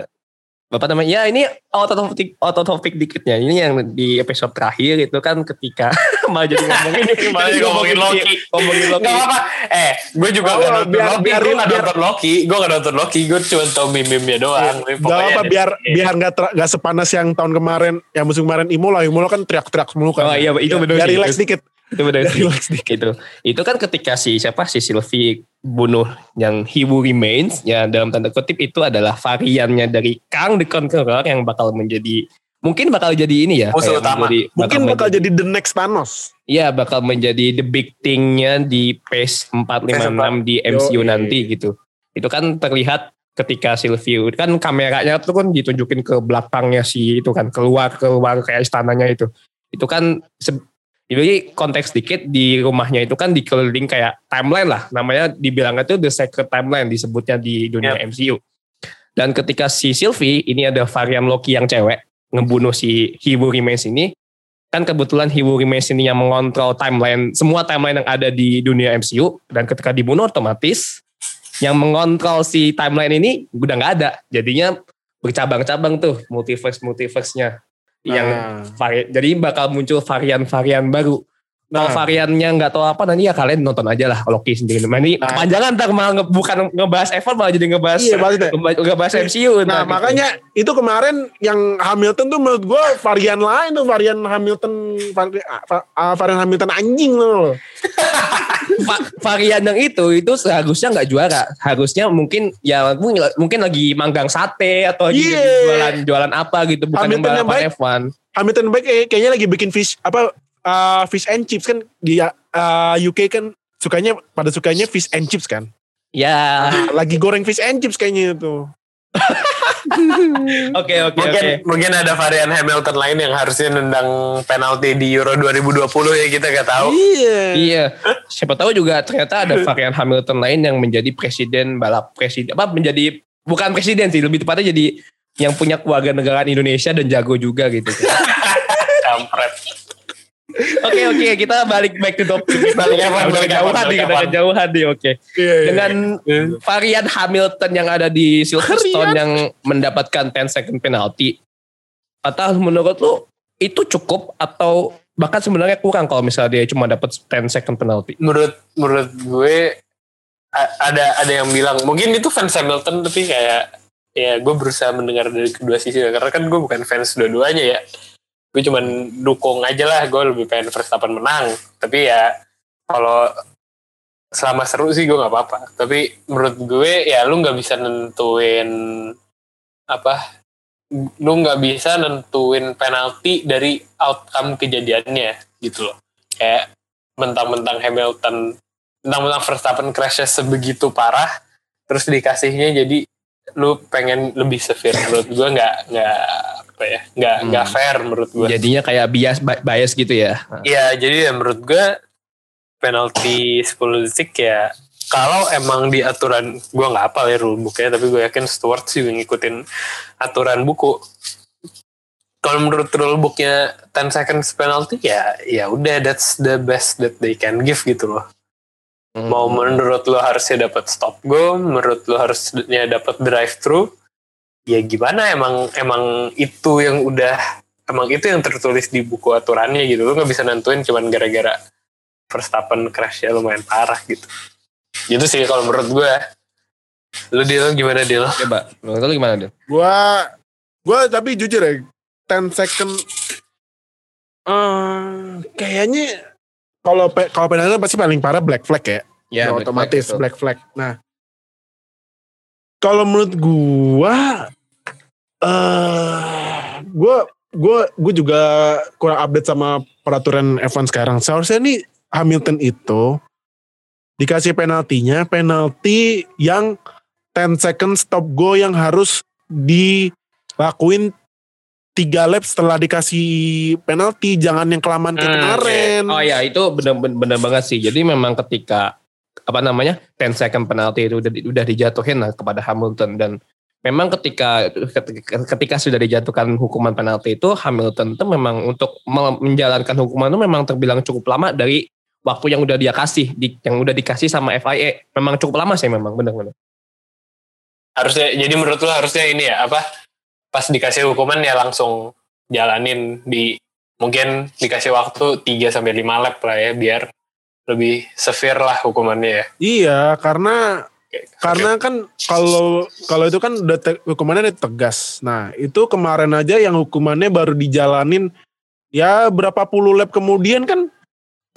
Bapak namanya ya ini out of topic out of topic dikitnya ini yang di episode terakhir itu kan ketika malah jadi ngomongin Malah ngomongin Loki. ngomongin Loki Gak apa-apa. Eh, gue juga Oh, gak nonton biar- Loki. biar- gue gak biar- nonton Loki. Gue gak nonton Loki. Gue cuma tau meme-meme doang. Tapi Gak pokoknya apa biar biar nggak nggak sepanas yang tahun kemarin yang musim kemarin Imola Imola kan teriak-teriak mulu kan. Oh, iya, itu Biar- bener Biar relax dikit. Itu benar sih dikit. itu itu kan ketika si siapa si Sylvie bunuh yang he who remains ya dalam tanda kutip itu adalah variannya dari Kang the Conqueror yang bakal menjadi mungkin bakal jadi ini ya Musuh kayak utama. menjadi- Mungkin bakal jadi the next Thanos. Iya bakal menjadi the big thing-nya di PACE 456 di MCU Yoi. nanti gitu. Itu kan terlihat ketika Sylvie kan kameranya tuh kan ditunjukin ke belakangnya si itu kan keluar keluar kayak istananya itu. Itu kan se- jadi konteks dikit di rumahnya itu kan dikeliling kayak timeline lah. Namanya dibilangnya tuh the secret timeline disebutnya di dunia MCU. Dan ketika si Sylvie ini ada varian Loki yang cewek ngebunuh si He Who Remains ini kan kebetulan Hugh Rimes ini yang mengontrol timeline semua timeline yang ada di dunia MCU dan ketika dibunuh otomatis yang mengontrol si timeline ini udah nggak ada. Jadinya bercabang-cabang tuh multiverse multiverse-nya yang vari- jadi bakal muncul varian-varian baru kalau Nah. variannya nggak tahu apa nanti ya kalian nonton aja lah Loki sendiri. Nah, ini Nah. kepanjangan ntar malah nge- bukan ngebahas Evan malah jadi ngebahas Iya, ngebahas, ngebahas MCU. Nah ntar gitu. makanya itu kemarin yang Hamilton tuh menurut gue varian lain tuh varian Hamilton vari- ah, varian Hamilton anjing loh. Va- varian yang itu itu seharusnya nggak juara. Harusnya mungkin ya mungkin, lagi manggang sate atau lagi Iya. jualan jualan apa gitu bukan yang Hamilton yang balapan baik. F1. Hamilton baik kayak- kayaknya lagi bikin fish apa uh, fish and chips kan di uh, UK kan sukanya pada sukanya fish and chips kan. Ya, Nah, lagi goreng fish and chips kayaknya itu. oke oke Mungkin oke. mungkin ada varian Hamilton lain yang harusnya nendang penalti di Euro 2020 ya kita gak tahu. Iya. Iya, siapa tahu juga ternyata ada varian Hamilton lain yang menjadi presiden balap presiden apa menjadi bukan presiden sih lebih tepatnya jadi yang punya keluarga negaraan Indonesia dan jago juga gitu. Kampret. Oke oke kita balik back to topic Balik apa, apa, kejauhan nih, udah apa. kejauhan nih oke. Iya, iya. Dengan varian Hamilton yang ada di Silverstone yang mendapatkan 10 second penalty. Atau menurut lu itu cukup atau bahkan sebenarnya kurang kalau misalnya dia cuma dapat 10 second penalty? Menurut menurut gue ada ada yang bilang mungkin itu fans Hamilton tapi kayak ya gue berusaha mendengar dari kedua sisi karena kan gue bukan fans dua-duanya ya gue cuman dukung aja lah gue lebih pengen Verstappen menang. Tapi ya kalau selama seru sih gue nggak apa-apa. Tapi menurut gue ya lu nggak bisa nentuin apa lu nggak bisa nentuin penalti dari outcome kejadiannya gitu loh. Kayak mentang-mentang Hamilton mentang-mentang Verstappen crashnya sebegitu parah terus dikasihnya jadi lu pengen lebih severe. Menurut gue nggak nggak apa ya nggak Hmm. nggak fair menurut gue Jadinya kayak bias bias gitu ya. Iya, jadi ya menurut gue penalti 10 detik ya kalau emang di aturan gue nggak hafal ya rule booknya tapi gue yakin Stewart sih ngikutin aturan buku. Kalau menurut rule booknya 10 seconds penalty ya ya udah that's the best that they can give gitu loh. Hmm. Mau menurut lo harusnya dapat stop go, menurut lo harusnya dapat drive thru, ya gimana emang emang itu yang udah emang itu yang tertulis di buku aturannya gitu lo nggak bisa nentuin cuman gara-gara Verstappen crashnya lumayan parah gitu gitu sih kalau menurut gue lu deal gimana deal Coba, menurut lu gimana dia? Gua gua tapi jujur ya 10 second eh kayaknya kalau pe- kalau penalti pasti paling parah black flag ya. Ya, Black otomatis Flag, black flag. Nah, kalau menurut gua eh gua gua gua juga kurang update sama peraturan F1 sekarang. Seharusnya nih Hamilton itu dikasih penaltinya, penalti yang 10 second stop go yang harus dilakuin tiga lap setelah dikasih penalti jangan yang kelamaan kayak Hmm, kemarin Oh ya, itu benar benar banget sih. Jadi memang ketika apa namanya 10 second penalti itu udah, udah dijatuhin lah kepada Hamilton dan memang ketika ketika, ketika sudah dijatuhkan hukuman penalti itu Hamilton itu memang untuk me- menjalankan hukuman itu memang terbilang cukup lama dari waktu yang udah dia kasih di, yang udah dikasih sama FIA memang cukup lama sih memang benar-benar harusnya jadi menurut lu harusnya ini ya apa pas dikasih hukuman ya langsung jalanin di mungkin dikasih waktu 3 sampai 5 lap lah ya biar lebih severe lah hukumannya ya. iya karena karena kan kalau kalau itu kan udah te- hukumannya udah tegas. Nah itu kemarin aja yang hukumannya baru dijalanin ya berapa puluh lap kemudian kan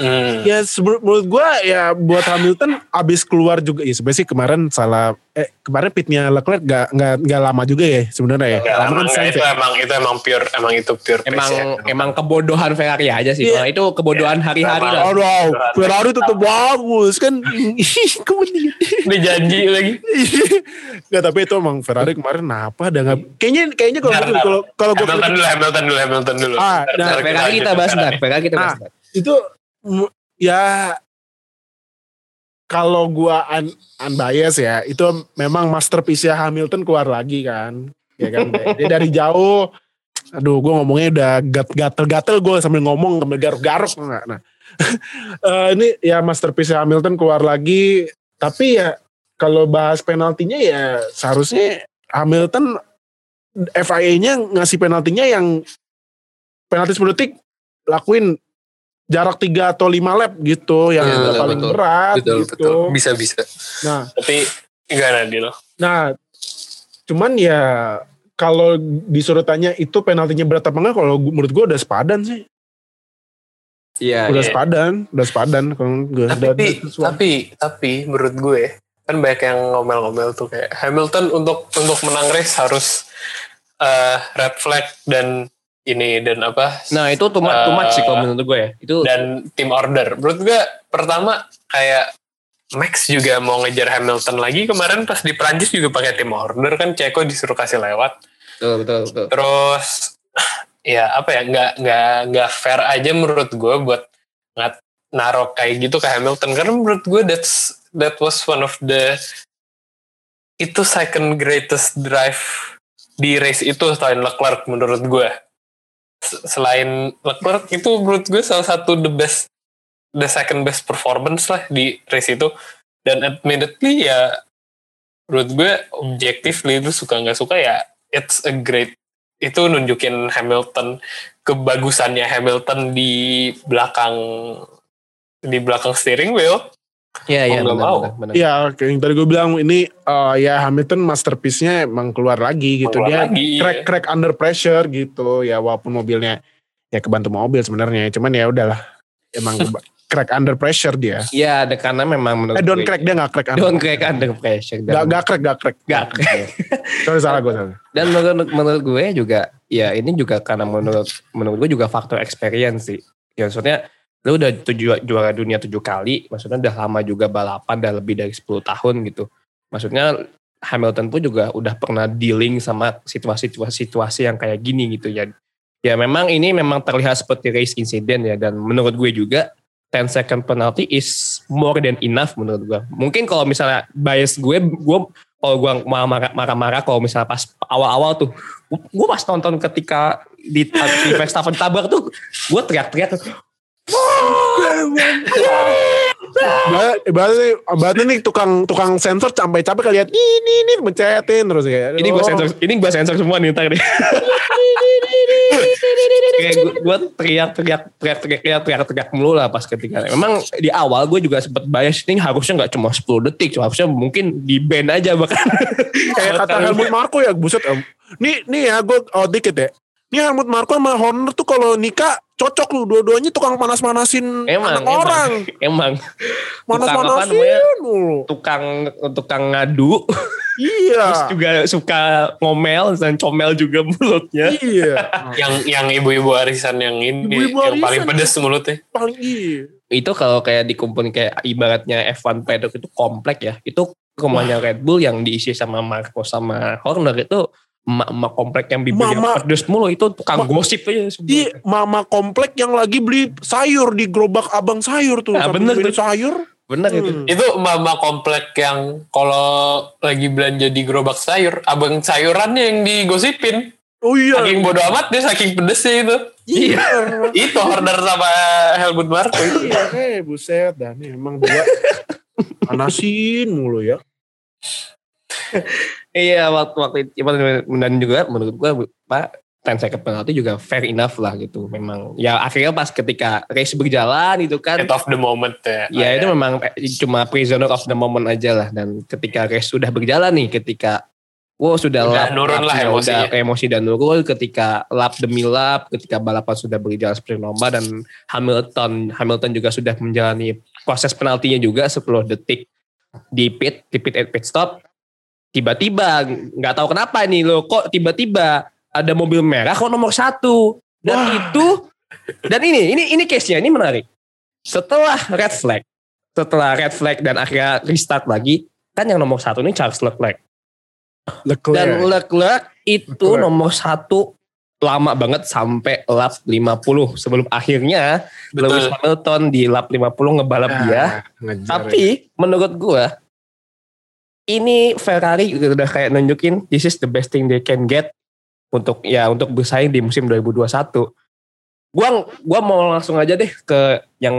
Hmm. ya menurut gua ya buat Hamilton abis keluar juga ya sebenarnya sih kemarin salah eh kemarin pitnya Leclerc gak nggak nggak lama juga ya sebenarnya ya Enggak, lama emang, kan enggak, itu ya. emang itu emang pure emang itu pure pace emang ya. emang kebodohan Ferrari aja sih Iya. Nah, itu kebodohan hari-hari Emang. lah Aduh, Ferrari tetap bagus kan. Kemudian. dijanji lagi. Gak tapi itu emang Ferrari kemarin apa ada nggak? Kayaknya kayaknya kalau kalau kalau gue Hamilton dulu Hamilton dulu Hamilton dulu. Ah, nah, Ferrari kita bahas Ferrari. ntar Ferrari kita bahas ntar. itu ya kalau gua un, unbiased ya itu memang masterpiece ya Hamilton keluar lagi kan ya kan dia dari jauh Aduh, gue ngomongnya udah gat- gatel-gatel gue sambil ngomong sambil garuk-garuk. Nah, nah. Eh, ini ya masterpiece Hamilton keluar lagi. Tapi ya kalau bahas penaltinya ya seharusnya Hamilton FIA-nya ngasih penaltinya yang penalti 10 detik lakuin jarak 3 atau 5 lap gitu yang betul, paling betul. berat betul gitu. betul bisa bisa Nah, tapi enggak Nadil Nah, cuman ya kalau disuruh tanya itu penaltinya berat apa enggak, kalau gua- menurut gue udah sepadan sih. Iya, udah iya. sepadan, udah sepadan kalau gue. tapi tapi tapi menurut gue kan banyak yang ngomel-ngomel tuh kayak Hamilton untuk untuk menang race harus eh, red flag dan ini dan apa Nah itu too much, too much sih Eh, kalau menurut gue ya. Itu dan tim order. Menurut gue pertama kayak Max juga mau ngejar Hamilton lagi kemarin pas di Prancis juga pakai tim order kan Ceko disuruh kasih lewat. betul betul betul. Terus ya apa ya nggak nggak nggak fair aja menurut gue buat ngat narok kayak gitu ke Hamilton karena menurut gue that's that was one of the itu second greatest drive di race itu selain Leclerc menurut gue selain Leclerc itu menurut gue salah satu the best the second best performance lah di race itu. Dan admittedly ya menurut gue objectively itu suka nggak suka ya it's a great itu nunjukin Hamilton kebagusannya Hamilton di belakang di belakang steering wheel Iya iya. Ya, kayak yang tadi gue bilang ini eh, ya Hamilton masterpiece-nya emang keluar lagi gitu. Keluar Dia lagi, iya. crack crack under pressure gitu. Ya walaupun mobilnya ya kebantu mobil sebenarnya, cuman ya udahlah. Emang crack under pressure dia. Iya, ada karena memang menurut Eh don't gue- crack dia gak crack under. Don't crack under pressure. Gak, gak crack, gak crack. Gak crack. Sorry salah gue salah. dan menurut, menurut gue juga, ya ini juga karena menurut menurut gue juga faktor experience sih. Ya maksudnya lu udah tujuh, juara dunia tujuh kali, maksudnya udah lama juga balapan, udah lebih dari 10 tahun gitu. Maksudnya Hamilton pun juga udah pernah dealing sama situasi-situasi yang kayak gini gitu ya. Ya memang ini memang terlihat seperti race incident ya dan menurut gue juga 10 second penalty is more than enough menurut gue. Mungkin kalau misalnya bias gue, gue kalau gue marah- marah-marah kalau misalnya pas awal-awal tuh, gue pas nonton ketika di, di Verstappen tabrak tuh, gue teriak-teriak Berarti, berarti nih tukang tukang sensor sampai capek kali lihat ini ini mencetin terus kayak. ini gue oh. sensor ini gue sensor semua nih nih kayak gue, gue teriak teriak teriak teriak teriak teriak teriak mulu lah pas ketika memang di awal gue juga sempat bias ini harusnya nggak cuma 10 detik cuma harusnya mungkin di band aja bahkan. Kayak kata Helmut Marko ya buset nih nih ya gue oh dikit ya ini Helmut Marko sama Horner tuh kalau nikah cocok lu. Dua-duanya tukang panas-panasin emang anak orang. Emang. Tukang apa panas-panasin namanya? mulu. Tukang tukang ngadu. Iya. Terus juga suka ngomel dan comel juga mulutnya. Iya. Yang yang ibu-ibu arisan yang ini Ibu-ibu yang arisan. paling pedes mulutnya. Paling iya. Itu kalau kayak dikumpulin kayak ibaratnya F1 paddock itu komplek ya. Itu rumahnya Red Bull yang diisi sama Marco sama Horner itu emak-emak komplek yang bibirnya Mama- pedes mulu itu tukang Ma- gosip aja semua. di mama komplek yang lagi beli sayur di gerobak abang sayur tuh. Nah, bener beli sayur. Bener itu. Hmm. itu mama komplek yang kalau lagi belanja di gerobak sayur abang sayurannya yang digosipin. Oh iya. Saking bodo amat dia saking pedesnya itu. Iya. Itu order sama Helmut Marko. Itu iya eh buset dah nih emang dua panasin mulu ya iya waktu waktu itu dan juga menurut gua pak 10 second penalty juga fair enough lah gitu. Memang ya akhirnya pas ketika race berjalan itu kan head of the moment ya. Ya itu memang cuma prisoner of the moment aja lah. Dan ketika race sudah berjalan nih ketika wow sudah Udah lap, nurun lah lapnya emosinya. udah emosi dan nurun ketika lap demi lap ketika balapan sudah berjalan seperti lomba dan Hamilton Hamilton juga sudah menjalani proses penaltinya juga 10 detik di pit di pit pit stop tiba-tiba nggak tahu kenapa nih lo kok tiba-tiba ada mobil merah kok nomor satu dan Wah. itu dan ini ini ini case nya ini menarik setelah red flag setelah red flag dan akhirnya restart lagi kan yang nomor satu ini Charles Leclerc Leclerc dan Leclerc itu Leclerc. nomor satu lama banget sampai lap 50 sebelum akhirnya Lewis betul Hamilton di lap 50 ngebalap dia Ah, ngejar ya. tapi menurut gua ini Ferrari udah kayak nunjukin this is the best thing they can get untuk ya untuk bersaing di musim 2021. Gua gua mau langsung aja deh ke yang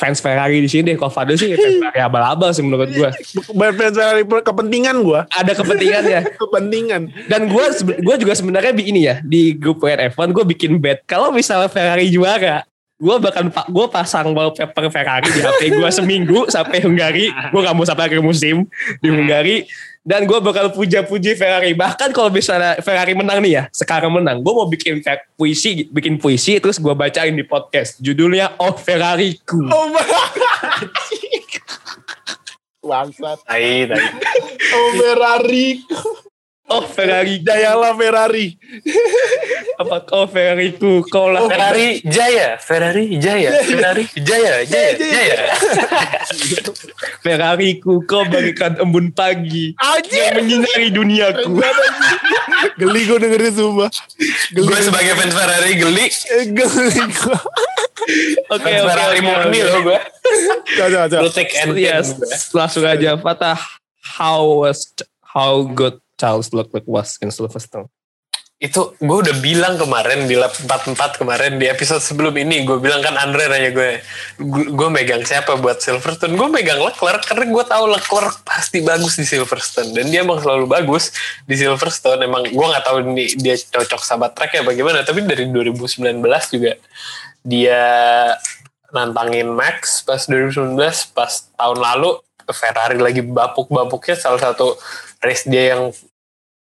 fans Ferrari di sini deh. Kalau Fadil sih fans Ferrari abal-abal sih menurut gua. Bukan fans Ferrari, kepentingan gue. Ada kepentingan ya. Kepentingan. Dan gue gue juga sebenarnya ini ya di grup WNF1 gue bikin bet kalau misalnya Ferrari juara gue bahkan gue pasang wallpaper Ferrari di HP gue seminggu sampai Hungari. Gue gak mau sampai akhir musim di Hungari. Dan gue bakal puja-puji Ferrari. Bahkan kalau misalnya Ferrari menang nih ya sekarang menang gue mau bikin puisi bikin puisi terus gue bacain di podcast. Judulnya Oh Ferrariku. Oh, Bangsat. Tai, tai. Oh Ferrari. Oh Ferrari Jayalah Ferrari. apa Oh Ferrariku kau lah Ferrari Jaya, Ferrari Jaya, Ferrari Jaya, Jaya, Jaya. Ferrariku kau bagaikan embun pagi Anjir. yang menyinari duniaku Geli gue dengerin. Geli. Gue sebagai fans Ferrari geli. Geli gue. Oke oke Ferrari oke, murni loh gue. Coba, coba. Lu take and Yes, langsung aja Fatah how was how good Charles Leclerc was in Silverstone. itu gue udah bilang kemarin di lap 44 kemarin di episode sebelum ini gue bilang kan Andre nanya gue gue megang siapa buat Silverstone gue megang Leclerc karena gue tahu Leclerc pasti bagus di Silverstone dan dia emang selalu bagus di Silverstone emang gue nggak tahu ini dia cocok sama track ya bagaimana tapi dari 2019 juga dia nantangin Max pas 2019 pas tahun lalu Ferrari lagi bapuk-bapuknya salah satu race dia yang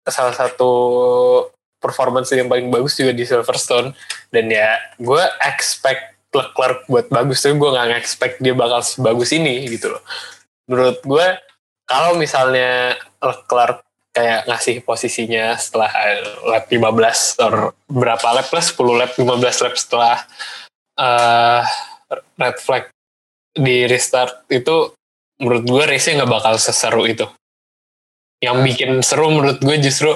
salah satu performance yang paling bagus juga di Silverstone. Dan ya gue expect Leclerc buat bagus tapi gue nggak expect dia bakal sebagus ini gitu loh. Menurut gue kalau misalnya Leclerc kayak ngasih posisinya setelah eh, lap 15 or berapa lap lah 10 lap 15 lap setelah eh, red flag di restart itu menurut gue race-nya nggak bakal seseru itu yang bikin seru menurut gue justru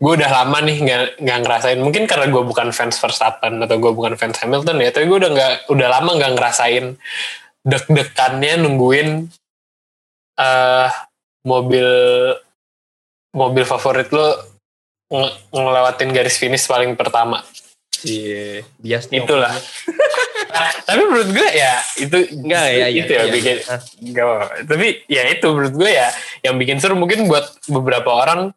gue udah lama nih nggak nggak ngerasain. Mungkin karena gue bukan fans Verstappen atau gue bukan fans Hamilton ya tapi gue udah nggak udah lama nggak ngerasain deg-degannya nungguin eh mobil mobil favorit lo nge- ngelewatin garis finish paling pertama Iya, biasnya itulah Nah, tapi menurut gue ya itu Enggak ya, itu ya iya. bikin Hah. Gak apa-apa. Tapi ya itu menurut gue ya yang bikin seru mungkin buat beberapa orang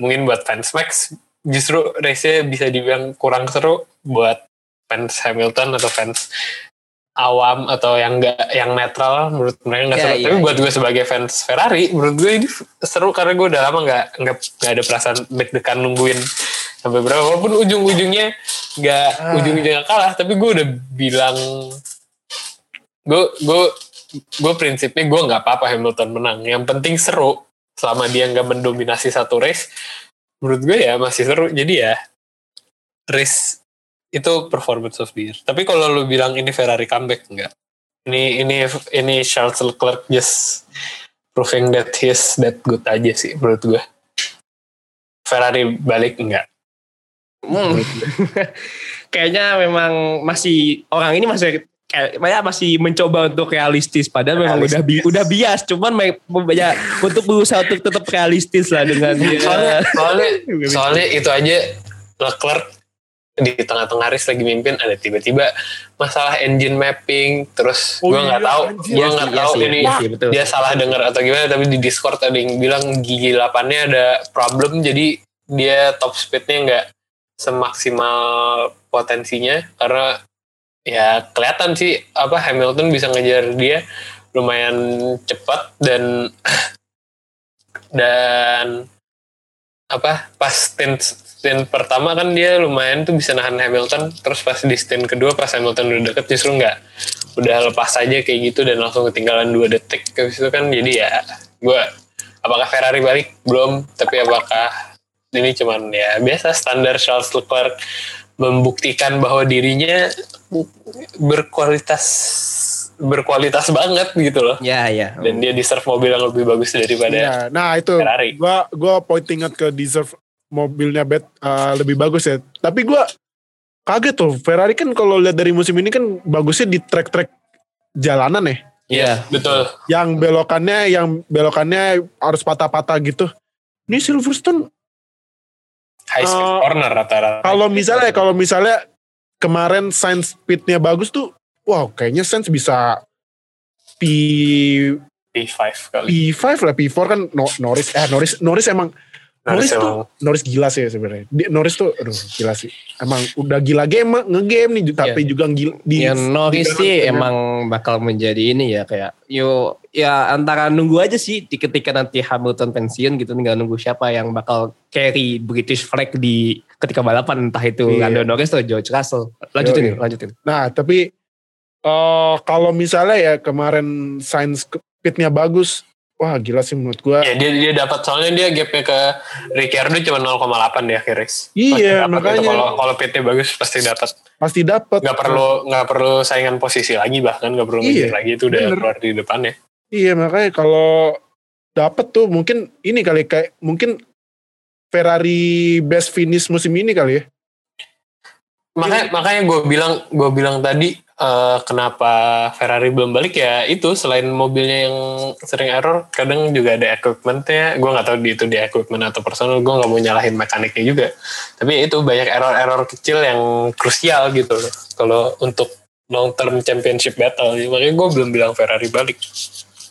mungkin buat fans Max justru race-nya bisa dibilang kurang seru buat fans Hamilton atau fans awam atau yang enggak yang netral menurut mereka nggak Ya, seru. iya, Tapi buat gue sebagai fans Ferrari menurut gue ini seru karena gue udah lama nggak nggak nggak ada perasaan deg-degan nungguin sampai berapa walaupun ujung-ujungnya nggak Ah. ujung-ujungnya kalah. Tapi gue udah bilang gue gue gue prinsipnya gue nggak apa-apa Hamilton menang. Yang penting seru. Selama dia nggak mendominasi satu race menurut gue ya masih seru. Jadi ya race itu performance of the year. Tapi kalau lu bilang ini Ferrari comeback enggak ini ini ini Charles Leclerc just proving that he's that good aja sih menurut gue Ferrari balik enggak Hmm. Kayaknya memang masih orang ini masih kayak ya masih mencoba untuk realistis padahal memang udah bi- udah bias cuman ya, untuk berusaha untuk tetap realistis lah dengan dia. soalnya soalnya soalnya itu aja Leclerc di tengah-tengah race lagi mimpin ada tiba-tiba masalah engine mapping terus Oh gue nggak iya, tahu gue Iya nggak iya tahu sih, ini iya betul. dia salah dengar atau gimana tapi di Discord ada yang bilang gigi 8-nya ada problem jadi dia top speednya nggak semaksimal potensinya karena ya kelihatan sih apa Hamilton bisa ngejar dia lumayan cepat dan dan apa pas stint stint pertama kan dia lumayan tuh bisa nahan Hamilton terus pas di stint kedua pas Hamilton udah deket justru nggak udah lepas aja kayak gitu dan langsung ketinggalan dua detik. Habis itu kan jadi ya gue apakah Ferrari balik? Belum tapi apakah ini cuman ya biasa standar Charles Leclerc membuktikan bahwa dirinya berkualitas berkualitas banget gitu loh Ya ya. dan dia deserve mobil yang lebih bagus daripada Iya, nah itu Ferrari. gua gua pointing out ke deserve mobilnya bet uh, lebih bagus ya. Tapi gua kaget tuh Ferrari kan kalau lihat dari musim ini kan bagusnya di track-track jalanan ya. Iya. betul Yang belokannya yang belokannya harus patah-patah gitu. Ini Silverstone high speed Uh, corner rata-rata. Kalau misalnya kalau misalnya kemarin Sainz speednya bagus tuh, wow kayaknya Sainz bisa P P5 kali. P5 lah P4 kan no- Norris eh Norris Norris emang Norris, Norris tuh emang- Norris gila sih sebenarnya. Norris tuh aduh gila sih. Emang udah gila game nge-game nih tapi juga gila di Ya Norris di- sih emang bakal menjadi ini ya kayak yo ya antara nunggu aja sih ketika nanti Hamilton pensiun gitu tinggal nunggu siapa yang bakal carry British flag di ketika balapan entah itu Iya. Lando Norris atau George Russell. Lanjutin Yoi. yuk, lanjutin. Nah, tapi eh kalau misalnya ya kemarin Sainz speednya bagus, wah gila sih menurut gua. Ya dia dia dapat soalnya dia gapnya ke Ricciardo cuma 0,8 di akhir race. Iya, dapat makanya. Kalau kalau PT bagus pasti dapat. Pasti dapat. Nggak perlu nggak perlu saingan posisi lagi bahkan nggak perlu Iya, ngejar lagi itu udah bener. keluar di depannya. Iya, makanya kalau dapat tuh mungkin ini kali kayak mungkin Ferrari best finish musim ini kali ya. Makanya makanya gue bilang gue bilang tadi eh, kenapa Ferrari belum balik? Ya itu selain mobilnya yang sering error kadang juga ada equipmentnya. Gue nggak tahu itu di equipment atau personal gue nggak mau nyalahin mekaniknya juga. Tapi itu banyak error-error kecil yang krusial gitu loh. Kalau untuk long term championship battle makanya gue belum bilang Ferrari balik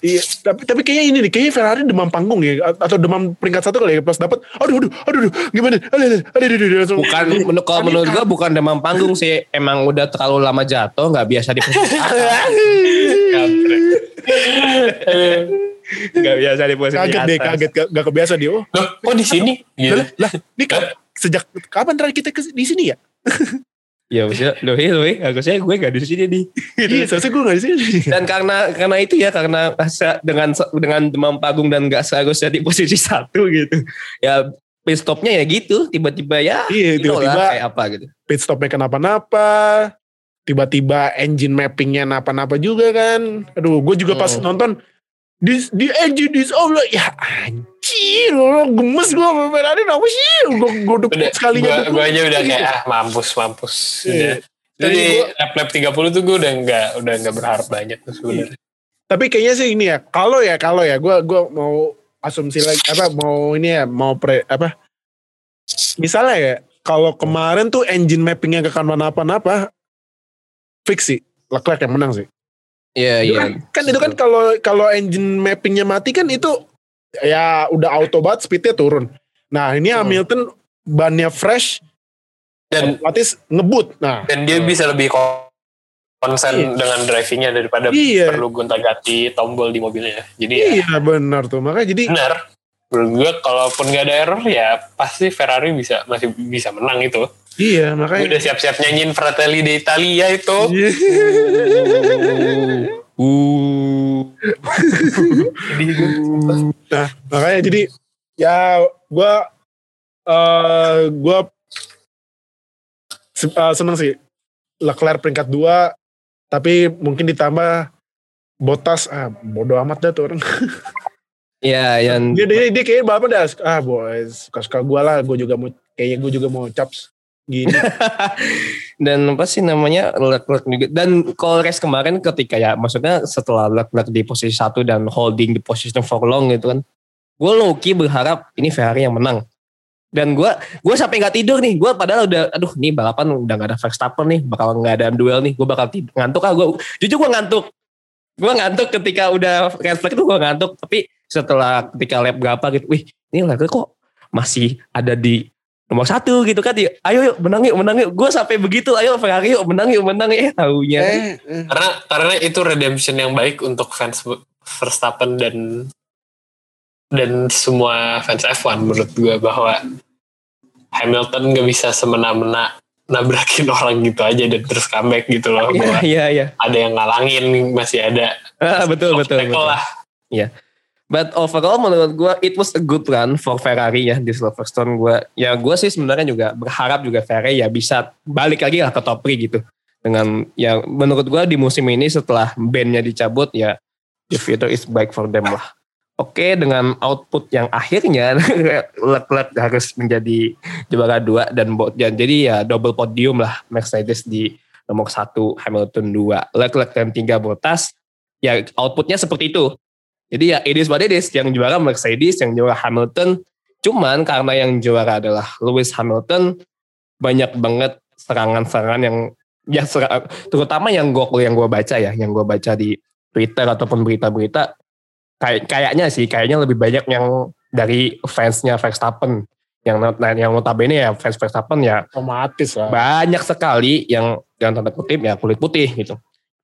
Iya, tapi tapi kayaknya ini nih, kayaknya Ferrari demam panggung ya atau demam peringkat satu kali ya pas dapat. Aduh, aduh, aduh, aduh, gimana? Aduh, aduh, aduh, aduh, aduh, Bukan menurut kalau menurut gua bukan demam panggung sih emang udah terlalu lama jatuh nggak biasa di nggak biasa di posisi kaget deh, kaget gak, gak kebiasa dia. Oh, Loh, kok di sini gitu lah, ini sejak kapan terakhir kita ke, di sini ya? Ya maksudnya loh iya loh harusnya gue gak di sini nih. Iya, seharusnya gue gak di sini. Dan karena karena itu ya karena rasa dengan dengan demam panggung dan gak seharusnya di posisi satu gitu. Ya pit stopnya ya gitu tiba-tiba ya Iya, tiba-tiba kayak apa gitu. pit stopnya kenapa-napa. Tiba-tiba engine mappingnya napa-napa juga kan. Aduh, gue juga pas Hmm. nonton di di engine is lah. Ya anjir, lo gemes gue Ferrari kenapa sih? Gue gue sekalinya. gua, dukung. gua aja udah kayak ah mampus mampus Iya. udah jadi lap lap 30 tuh gue udah nggak udah nggak berharap banyak tuh sebenarnya Tapi kayaknya sih ini ya, kalau ya kalau ya, gue gua mau asumsi lagi apa mau ini ya mau pre apa? Misalnya ya, kalau kemarin tuh engine mappingnya ke kenapa-napa, fix sih, Leclerc yang menang sih. Iya Itu iya. kan, kan itu kan kalau kalau engine mappingnya mati kan itu ya udah auto banget speednya turun. Nah ini Hmm. Hamilton bannya fresh, dan otomatis ngebut. Nah dan dia bisa lebih ko- konsen Iya. dengan drivingnya daripada Iya. perlu gonta ganti tombol di mobilnya jadi ya iya benar tuh makanya jadi benar menurut gue kalaupun nggak ada error ya pasti Ferrari bisa masih bisa menang itu iya gue makanya udah siap-siap nyanyiin Fratelli d'Italia itu Iya. Uh. gue Nah, makanya jadi ya gua eh gua se- eh, seneng sih. Leclerc peringkat dua tapi mungkin ditambah Botas ah bodoh amat dah tuh orang. Iya yang dia dia, dia kayaknya balapan dah. Ah boys suka-suka gua lah. Gua juga mau kayaknya gua juga mau caps gini. dan apa sih namanya Leclerc juga. Dan race kemarin ketika ya maksudnya setelah Leclerc di posisi satu dan holding di posisi for long gitu kan gue low-key berharap ini Ferrari yang menang. Dan gue gue sampai nggak tidur nih. Gue padahal udah aduh nih balapan udah nggak ada Verstappen nih bakal nggak ada duel nih. Gue bakal tidur, ngantuk ah gue jujur gue ngantuk. Gue ngantuk ketika udah red flag itu gue ngantuk. Tapi setelah ketika lap berapa gitu wih ini Leclerc kok masih ada di nomor satu gitu kan dia ayo yuk menang yuk menang yuk. Gue sampai begitu ayo Ferrari yuk menang yuk menang eh taunya. Eh, eh. karena karena itu redemption yang baik untuk fans Verstappen dan dan semua fans F1 menurut gue bahwa Hamilton gak bisa semena-mena nabrakin orang gitu aja dan terus comeback gitu loh. Iya bahwa iya iya. ada yang ngalangin masih ada. Ah, betul betul, betul. lah But overall menurut gue it was a good run for Ferrari ya di Silverstone gue. Ya gue sih sebenarnya juga berharap juga Ferrari ya bisa balik lagi lah ke top 3 gitu. Dengan ya menurut gue di musim ini setelah bandnya dicabut ya the future is baik for them lah. Oke dengan output yang akhirnya Leclerc harus menjadi juara dua dan jadi ya double podium lah Mercedes di nomor satu Hamilton dua Leclerc dan tiga Bottas ya outputnya seperti itu jadi ya it is what it is. Yang juara Mercedes, yang juara Hamilton. Cuman karena yang juara adalah Lewis Hamilton, banyak banget serangan-serangan yang ya serang- terutama yang gue yang gue baca ya, yang gue baca di Twitter ataupun berita-berita kayak kayaknya sih kayaknya lebih banyak yang dari fansnya Verstappen yang nah, yang notabene ya fans Verstappen ya Otomatis lah. banyak sekali yang yang tanda kutip ya kulit putih gitu.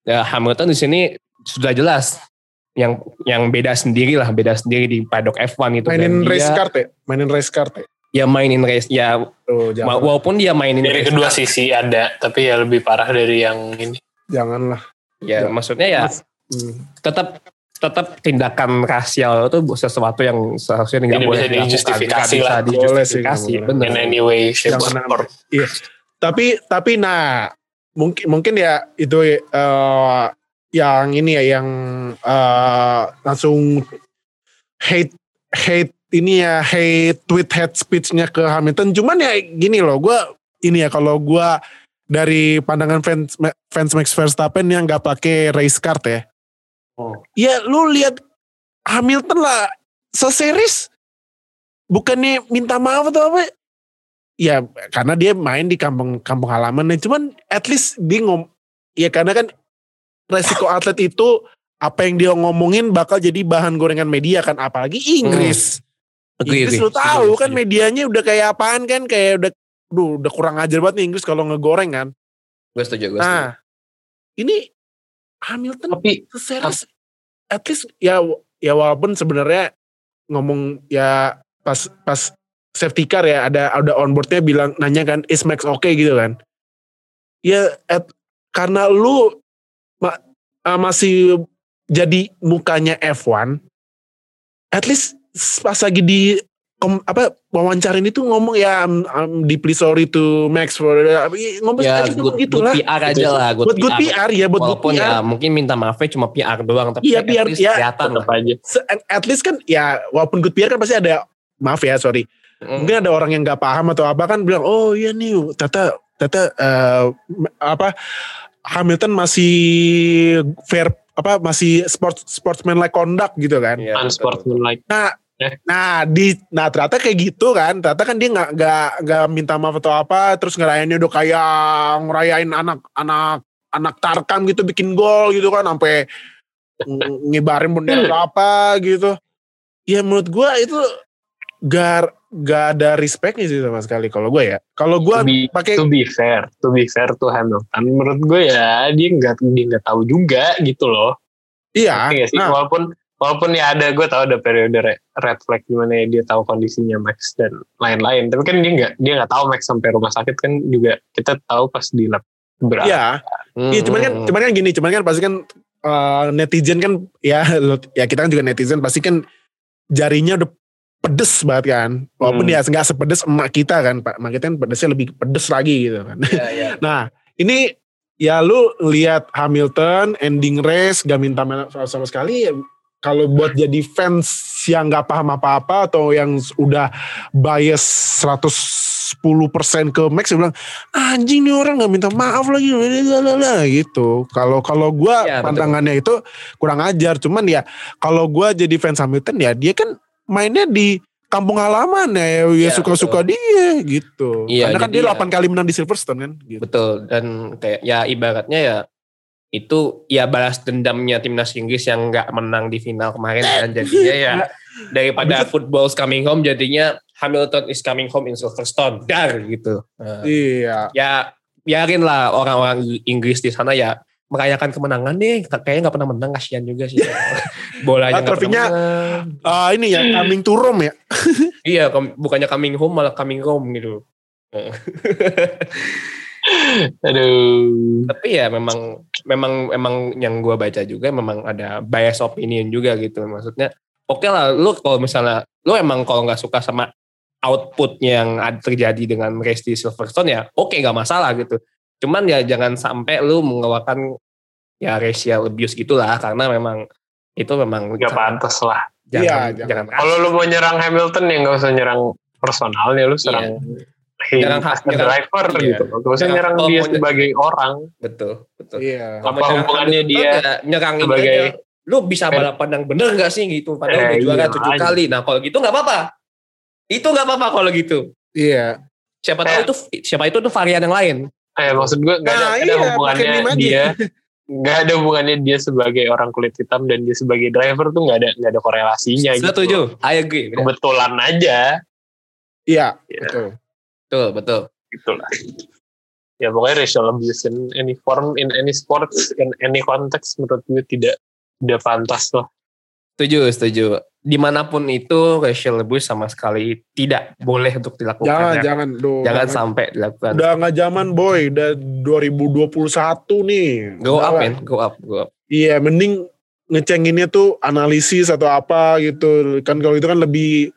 Ya, Hamilton di sini sudah jelas yang yang beda sendiri lah, beda sendiri di paddock F1 itu. Mainin Dan race dia- card ya? Mainin race card ya? Ya mainin race, ya jangan, wa- walaupun dia mainin Dari race kedua card, sisi ada, tapi ya lebih parah dari yang ini. janganlah. ya, Ya. maksudnya ya Mas- Hmm. tetap tetap tindakan rasial itu sesuatu yang seharusnya nggak Tidak boleh bisa dijustifikasi nggak bisa lah. Dijustifikasi, benar. In any way, shape, or Jangan form. Iya. Tapi tapi nah mungkin mungkin ya itu eh, yang ini ya yang eh, langsung hate hate ini ya hate tweet hate speechnya ke Hamilton. Cuman ya gini loh, gue ini ya kalau gue dari pandangan fans fans Max Verstappen yang nggak pakai race card ya. Oh. Ya lu lihat Hamilton lah seseris bukannya minta maaf atau apa ya karena dia main di kampung kampung halaman cuman at least dia ngom ya karena kan resiko atlet itu apa yang dia ngomongin bakal jadi bahan gorengan media kan apalagi Inggris Agree, Inggris agree. lu tahu Setuju, kan setuju. medianya udah kayak apaan kan kayak udah duh, udah kurang ajar banget nih Inggris kalau ngegoreng kan Gue setuju, gue setuju. nah ini Hamilton Tapi seseres at least ya ya walaupun sebenarnya ngomong ya pas pas safety car ya ada ada onboardnya bilang nanya kan is Max oke gitu kan ya at, karena lu ah, masih jadi mukanya F1 at least pas lagi di kom- apa wawancarin itu ngomong ya I'm, I'm deeply sorry to Max for ngomong ya at good, ngomong gitu good lah PR aja lah, good, buat good PR ya buat good Walaupun PR ya mungkin minta maafnya cuma PR doang, tapi Iya, at PR, least ya. kelihatan lah. tetap aja. At least kan ya walaupun good PR kan pasti ada maaf ya sorry Mm. mungkin ada orang yang nggak paham atau apa kan bilang oh iya nih tata tata eh, apa Hamilton masih fair apa masih sport sportsman like conduct gitu kan Iya, betul. Unsportsmanlike. nah Eh. nah di nah ternyata kayak gitu kan ternyata kan dia nggak nggak nggak minta maaf atau apa terus ngerayainnya udah kayak ngerayain anak anak anak tarkam gitu bikin gol gitu kan sampai ng- ngibarin bendera apa gitu ya menurut gua itu gak gak ada respectnya sih sama sekali kalau gue ya kalau gue pakai to be fair, to be fair to Hamilton, menurut gue ya dia nggak dia nggak tahu juga gitu loh. iya sih? nah, Walaupun walaupun ya ada gue tahu ada periode re- red flag gimana ya dia tahu kondisinya Max dan lain-lain. Tapi kan dia nggak dia nggak tahu Max sampai rumah sakit kan juga kita tahu pas di lab berapa. iya Hmm, Iya, cuman kan, cuman kan gini, cuman kan pasti kan eh, netizen kan ya, ya kita kan juga netizen pasti kan jarinya udah pedes banget kan. Walaupun Hmm. ya nggak sepedes emak kita kan, Pak. Emak kita kan pedesnya lebih pedes lagi gitu kan. Iya, iya. Nah, ini ya lu lihat Hamilton ending race gak minta maaf sama sekali. ya, Kalau buat jadi fans yang nggak paham apa-apa atau yang udah bias 110% ke Max dia bilang anjing nih orang nggak minta maaf lagi lalalala," gitu. Kalau kalau gua Iya, betul. pandangannya itu kurang ajar. Cuman ya kalau gua jadi fans Hamilton ya dia kan mainnya di kampung halaman ya, ya Iya, suka-suka dia gitu. Iya, Karena kan dia ya- 8 kali menang di Silverstone kan. Gitu. Betul dan kayak ya ibaratnya ya itu ya balas dendamnya timnas Inggris yang nggak menang di final kemarin dan jadinya ya daripada football's coming home jadinya Hamilton is coming home in Silverstone dar gitu. Nah, Iya. ya biarin lah orang-orang Inggris di sana ya merayakan kemenangan deh kayaknya nggak pernah menang kasihan juga sih bolanya Ah, nggak pernah trofinya- menang. Ah ini ya coming to Rome ya. iya bukannya coming home malah coming home gitu Aduh. tapi ya memang memang memang yang gua baca juga memang ada bias opinion juga gitu maksudnya oke lah lu kalau misalnya lu emang kalau nggak suka sama outputnya yang terjadi dengan di Silverstone ya oke nggak masalah gitu cuman ya jangan sampai lu mengeluarkan ya racial abuse gitulah karena memang itu memang Gak pantas lah. jangan Iya, jangan, jangan. Kalau lu mau nyerang Hamilton ya nggak usah nyerang personalnya, lu serang him Nyerang as hak- a nyerang- driver iya. gitu. Gak usah Nyerang- nyerang dia sebagai orang. betul betul Iya. Kalau Apa nyerang hubungannya dia ya nyerang sebagai- aja. lu bisa balapan yang bener gak sih gitu padahal Eh, udah juara iya, tujuh makanya. kali nah kalau gitu nggak apa-apa Itu nggak apa-apa kalau gitu. Iya. Siapa tahu Kayak- itu siapa itu tuh varian yang lain. Eh maksud gue nggak ada, Nah, ada iya, hubungannya dia nggak ada hubungannya dia sebagai orang kulit hitam dan dia sebagai driver tuh nggak ada nggak ada korelasinya gitu. Setuju. I agree. Benar. Kebetulan aja Iya, Iya. betul. Betul, betul. gitu lah. Ya pokoknya racial abuse in any form, in any sports, in any context menurut gue tidak tidak pantas lah. Setuju, setuju. Di mana pun itu racial abuse sama sekali tidak boleh untuk dilakukan. Jangan, ya. jangan. Duh, Jangan sampai dilakukan. Udah nggak zaman boy, udah 2021 nih. Go up, man. Go up, go up. Iya, mending ngecenginnya tuh analisis atau apa gitu. Kan kalau itu kan lebih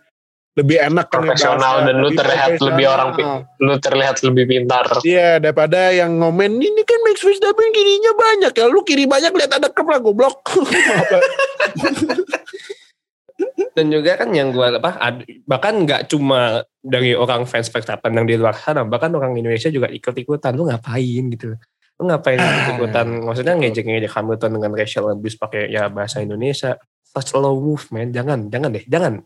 lebih enak kan Profesional dan lu Lebih terlihat lebih orang. Lu terlihat lebih pintar. Iya, daripada yang ngomen ini kan Max Verstappen kirinya banyak ya. Lu kiri banyak lihat ada lah goblok. Dan juga kan yang gue apa bahkan nggak cuma dari orang fans Verstappen yang di luar sana, bahkan orang Indonesia juga ikut-ikutan. Lu ngapain gitu? Lu ngapain ikut-ikutan? Maksudnya ngejek-ngejek Hamilton dengan racial abuse pakai ya bahasa Indonesia. Such a low move, man. Jangan, jangan deh, jangan.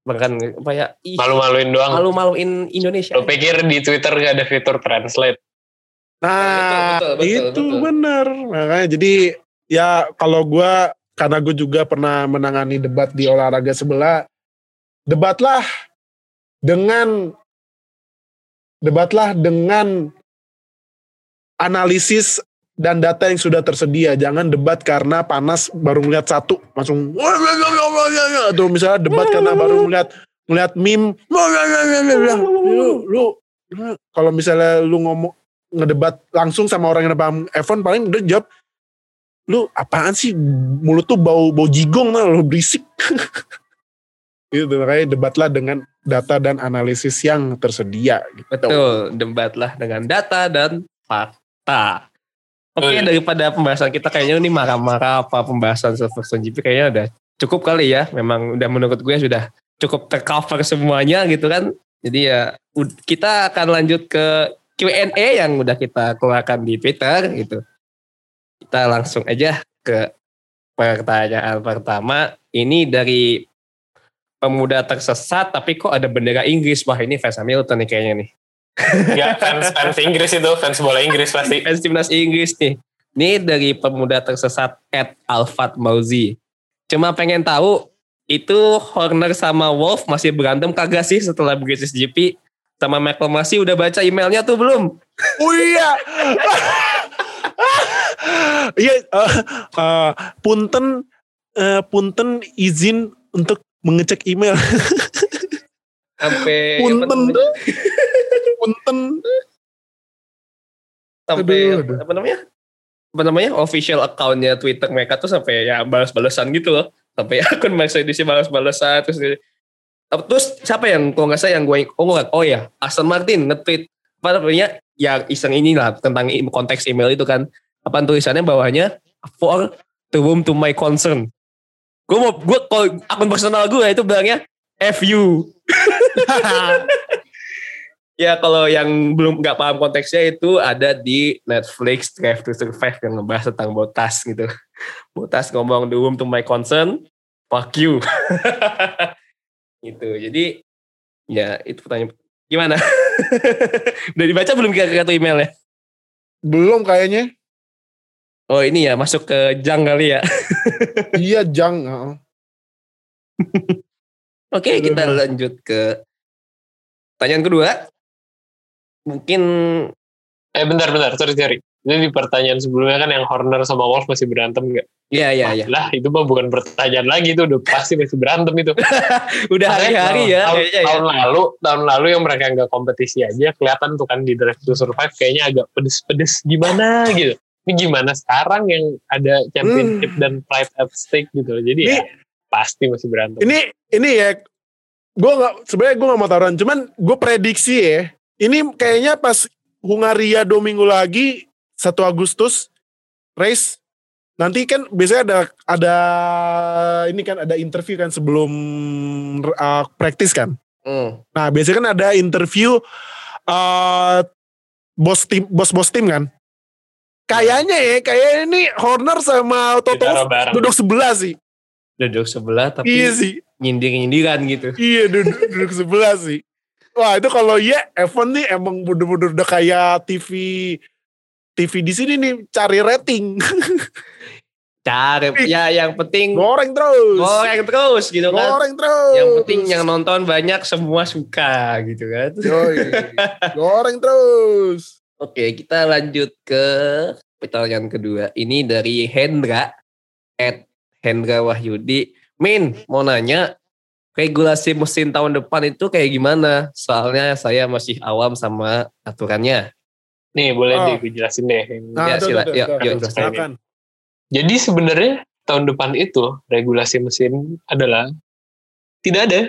Bahkan kayak ih, Malu-maluin doang. malu-maluin Indonesia. Lu pikir di Twitter gak ada fitur translate? Nah, Betul, betul, betul, itu betul. bener. Makanya jadi ya kalau gua karena gue juga pernah menangani debat di olahraga sebelah, debatlah dengan debatlah dengan analisis dan data yang sudah tersedia. Jangan debat karena panas baru melihat satu langsung atau misalnya debat karena baru melihat melihat meme lu, lu, lu kalau misalnya lu ngomong ngedebat langsung sama orang yang paham F1 paling udah jawab lu apaan sih mulut tuh bau bau jigong lah lu berisik gitu makanya debatlah dengan data dan analisis yang tersedia gitu. Betul, debatlah dengan data dan fakta. Oke, Betul. daripada pembahasan kita kayaknya ini marah-marah apa pembahasan Silverstone GP kayaknya udah cukup kali ya. Memang udah menurut gue sudah cukup tercover semuanya gitu kan. Jadi ya kita akan lanjut ke Q&A yang udah kita keluarkan di Twitter gitu. Kita langsung aja ke pertanyaan pertama. Ini dari pemuda tersesat tapi kok ada bendera Inggris. Wah ini fans Hamilton nih kayaknya nih. Ya fans fans Inggris itu fans bola Inggris pasti. fans timnas Inggris nih. Ini dari pemuda tersesat at Alfat Mauzi. Cuma pengen tahu itu Horner sama Wolf masih berantem kagak sih setelah British GP sama McLemasi udah baca emailnya tuh belum? oh iya iya eh, eh, punten eh, punten izin untuk mengecek email Sampai Punten. punten sampai Aduh, aduh. apa namanya? Apa namanya? Official accountnya Twitter mereka tuh sampai ya balas-balasan gitu loh. Sampai akun Mercedes balas-balasan terus terus siapa yang kalau nggak salah yang gue oh nggak oh ya Aston Martin nge-tweet apa namanya yang iseng inilah tentang im- konteks email itu kan apa tulisannya bawahnya for the room to my concern gue mau gue kalau akun personal gue itu bilangnya FU ya kalau yang belum nggak paham konteksnya itu ada di Netflix Drive to Survive yang ngebahas tentang Botas gitu. Botas ngomong the room to my concern. Fuck you. Gitu. Jadi ya itu pertanyaan. Gimana? Udah dibaca belum kira-kira tuh emailnya? Belum kayaknya. Oh ini ya masuk ke jang kali ya. Iya jang oke kita lanjut ke pertanyaan kedua mungkin Eh bentar-bentar, sorry sorry. Ini di pertanyaan sebelumnya kan yang Horner sama Wolf masih berantem nggak? ya ya ya Lah itu mah bukan pertanyaan lagi itu udah pasti masih berantem itu. udah hari-hari ya tahun, ya. tahun lalu tahun lalu yang mereka nggak kompetisi aja kelihatan tuh kan di Drive to Survive kayaknya agak pedes-pedes gimana gitu. Ini gimana sekarang yang ada championship dan pride at stake gitu. Jadi ya pasti masih berantem. ini ini ya gue nggak sebenarnya gue nggak mau taruhan cuman gue prediksi ya ini kayaknya pas Hungaria dua minggu lagi 1 Agustus race nanti kan biasanya ada ada ini kan ada interview kan sebelum uh, praktis kan Hmm. nah biasanya kan ada interview uh, bos tim bos bos tim kan kayaknya ya kayak ini Horner sama Toto duduk sebelah sih duduk sebelah tapi iya sih nyindir-nyindiran gitu. Iya duduk, duduk sebelah sih. Wah itu kalau ya F1 nih emang bener-bener udah kayak TV TV di sini nih cari rating. Cari, ya yang penting Goreng terus. goreng terus gitu kan. Goreng terus. Yang penting yang nonton banyak semua suka gitu kan. Yoi. Goreng terus. Oke, kita lanjut ke pertanyaan kedua. Ini dari Hendra at Hendra Wahyudi. Min, mau nanya regulasi mesin tahun depan itu kayak gimana? Soalnya saya masih awam sama aturannya. Nih boleh Oh. deh gue jelasin deh. Ya, tuh, sila- tuh, yuk, yuk, silakan. Jadi sebenarnya tahun depan itu regulasi mesin adalah tidak ada.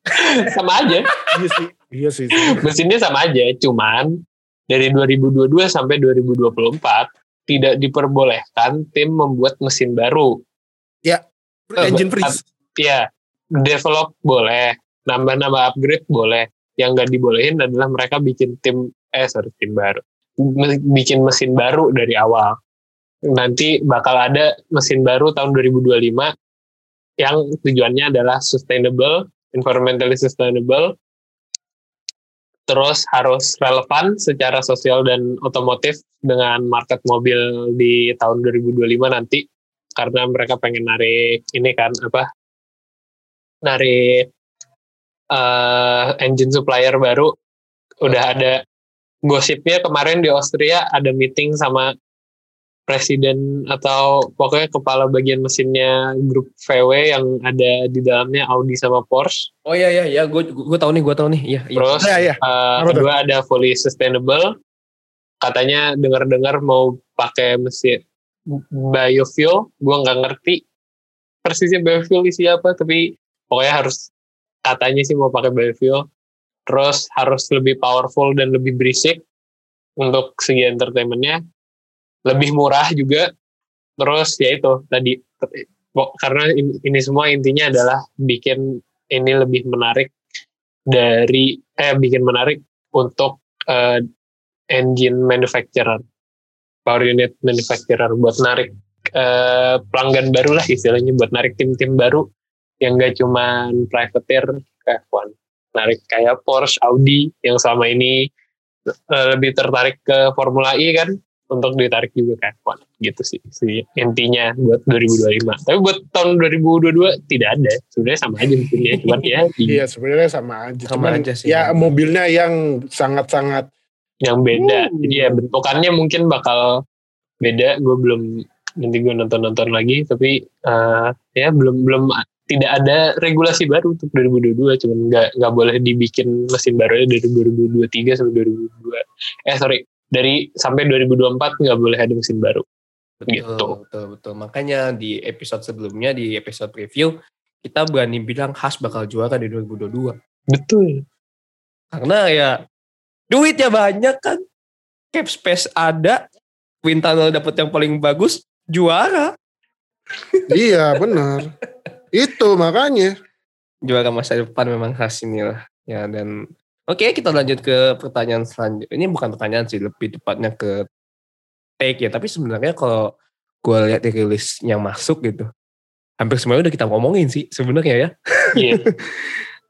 sama aja. Iya sih. Iya sih. Mesinnya sama aja, cuman dari 2022 sampai 2024 tidak diperbolehkan tim membuat mesin baru. Engine freeze. Ya, develop boleh, nambah-nambah upgrade boleh. Yang nggak dibolehin adalah mereka bikin tim, eh sorry tim baru, bikin mesin baru dari awal. Nanti bakal ada mesin baru tahun 2025 yang tujuannya adalah sustainable, environmentally sustainable, terus harus relevan secara sosial dan otomotif dengan market mobil di tahun 2025 nanti karena mereka pengen narik ini kan apa narik eh, engine supplier baru udah ada gosipnya kemarin di Austria ada meeting sama presiden atau pokoknya kepala bagian mesinnya grup VW yang ada di dalamnya Audi sama Porsche Oh iya iya iya, gue gue tahu nih, gue tahu nih. Iya, iya. terus Ya ya. eh, Apa tuh? kedua ada fully sustainable katanya dengar-dengar mau pakai mesin biofuel gue nggak ngerti persisnya biofuel isi apa tapi pokoknya harus katanya sih mau pakai biofuel terus harus lebih powerful dan lebih berisik untuk segi entertainmentnya. Lebih murah juga. Terus ya itu tadi. Karena in- ini semua intinya adalah bikin ini lebih menarik dari eh bikin menarik untuk eh, engine manufacturer power unit manufacturer buat narik eh, pelanggan baru lah istilahnya buat narik tim-tim baru yang gak cuman privateer kayak F1 narik kayak Porsche Audi yang selama ini eh, lebih tertarik ke Formula E kan untuk ditarik juga ke F1 gitu sih, sih intinya buat 2025 tapi buat tahun 2022 tidak ada sebenarnya sama aja mesinnya cuman ya Iya sebenarnya sama aja. Sama Cuman aja sih. ya mobilnya yang sangat-sangat yang beda. Uh. Jadi ya bentukannya mungkin bakal beda. Gue belum nanti gue nonton-nonton lagi, tapi eh, ya belum belum tidak ada regulasi baru untuk 2022. Cuman nggak nggak boleh dibikin mesin baru dari 2023 sampai 2022. Eh sorry dari sampai 2024 nggak boleh ada mesin baru. Betul, Gitu. betul, betul. Makanya di episode sebelumnya, di episode preview, kita berani bilang khas bakal juara di 2022. Betul. Karena ya duitnya banyak kan. Cap space ada, wind tunnel dapat yang paling bagus, juara. iya benar. Itu makanya. Juara masa depan memang khas inilah. Ya dan oke kita lanjut ke pertanyaan selanjutnya. Ini bukan pertanyaan sih, lebih tepatnya ke take ya. Tapi sebenarnya kalau gue lihat di rilis yang masuk gitu, hampir semuanya udah kita ngomongin sih sebenarnya ya. Iya.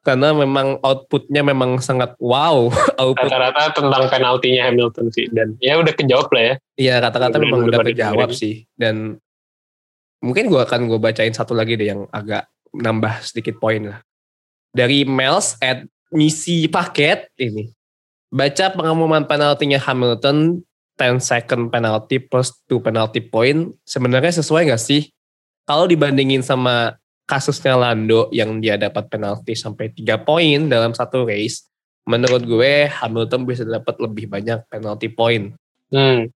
Karena memang outputnya memang sangat wow. Output Rata-rata tentang penaltinya Hamilton sih dan ya udah kejawab lah ya. Iya kata-kata memang udah kejawab sih dan mungkin gua akan gue bacain satu lagi deh yang agak nambah sedikit poin lah. Dari Mels at misi paket ini. Baca pengumuman penaltinya Hamilton 10 second penalty plus 2 penalty point. Sebenarnya sesuai gak sih? Kalau dibandingin sama kasusnya Lando yang dia dapat penalti sampai 3 poin dalam satu race menurut gue Hamilton bisa dapat lebih banyak penalty point. Hmm.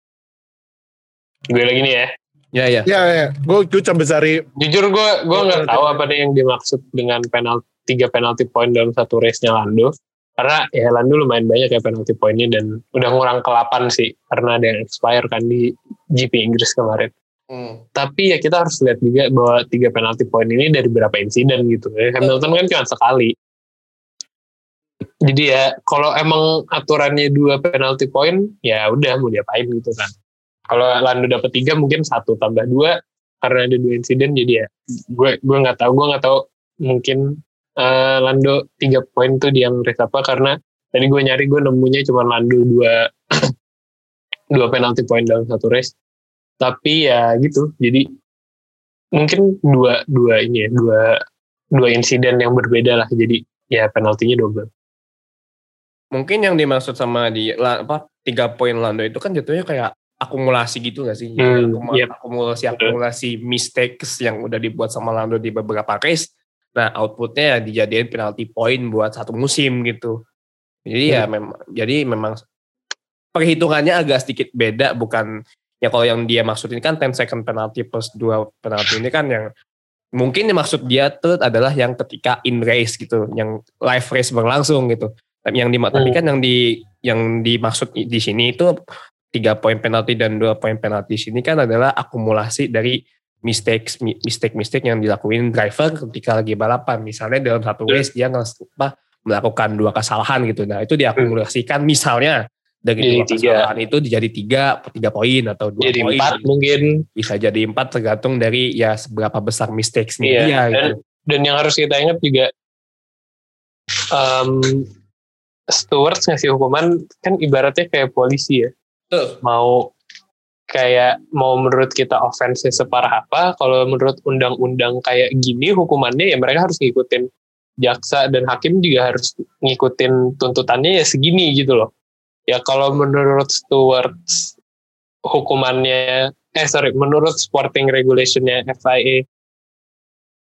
Gue lagi nih ya. Ya ya Ya ya. Gue gue coba cari. Jujur gue gue nggak tahu apa nih yang dimaksud dengan penalti tiga penalti point dalam satu race-nya Lando. Karena ya Lando lumayan banyak ya penalti poinnya dan udah ngurang ke 8 sih karena ada yang expire kan di GP Inggris kemarin. Hmm. Tapi ya kita harus lihat juga bahwa tiga penalti point ini dari berapa insiden gitu. Ya, Hamilton kan cuma sekali. Jadi ya kalau emang aturannya dua penalti point ya udah mau diapain gitu kan. Kalau Lando dapat tiga mungkin satu tambah dua karena ada dua insiden jadi ya gue gue nggak tahu gue nggak tahu mungkin eh, Lando tiga poin tuh di yang race apa karena tadi gue nyari gue nemunya cuma Lando dua dua penalti poin dalam satu race. Tapi ya gitu jadi mungkin dua dua ini ya dua dua insiden yang berbeda lah jadi ya penaltinya double. Mungkin yang dimaksud sama di apa tiga poin Lando itu kan jatuhnya kayak akumulasi gitu gak sih? Hmm, akumu- iya. Akumulasi akumulasi mistakes yang udah dibuat sama Lando di beberapa race. Nah outputnya ya dijadiin penalti poin buat satu musim gitu. Jadi ya memang jadi memang perhitungannya agak sedikit beda bukan ya kalau yang dia maksud ini kan 10 second penalty plus dua penalti ini kan yang mungkin yang maksud dia tuh adalah yang ketika in race gitu, yang live race berlangsung gitu. Tapi yang di tapi Hmm. kan yang di yang dimaksud di sini itu tiga poin penalti dan dua poin penalti sini kan adalah akumulasi dari mistakes mistake mistake yang dilakuin driver ketika lagi balapan. Misalnya dalam satu race dia apa, melakukan dua kesalahan gitu. Nah itu diakumulasikan misalnya dari Jadi dua tiga. kesalahan itu jadi tiga tiga poin atau dua jadi poin empat mungkin bisa jadi empat tergantung dari ya seberapa besar mistakes Iya, dia dan- gitu. dan yang harus kita ingat juga um, stewards ngasih hukuman kan ibaratnya kayak polisi ya Tuh. mau kayak mau menurut kita offense separah apa kalau menurut undang-undang kayak gini hukumannya ya mereka harus ngikutin jaksa dan hakim juga harus ngikutin tuntutannya ya segini gitu loh ya kalau menurut stewards hukumannya eh sorry menurut sporting regulationnya FIA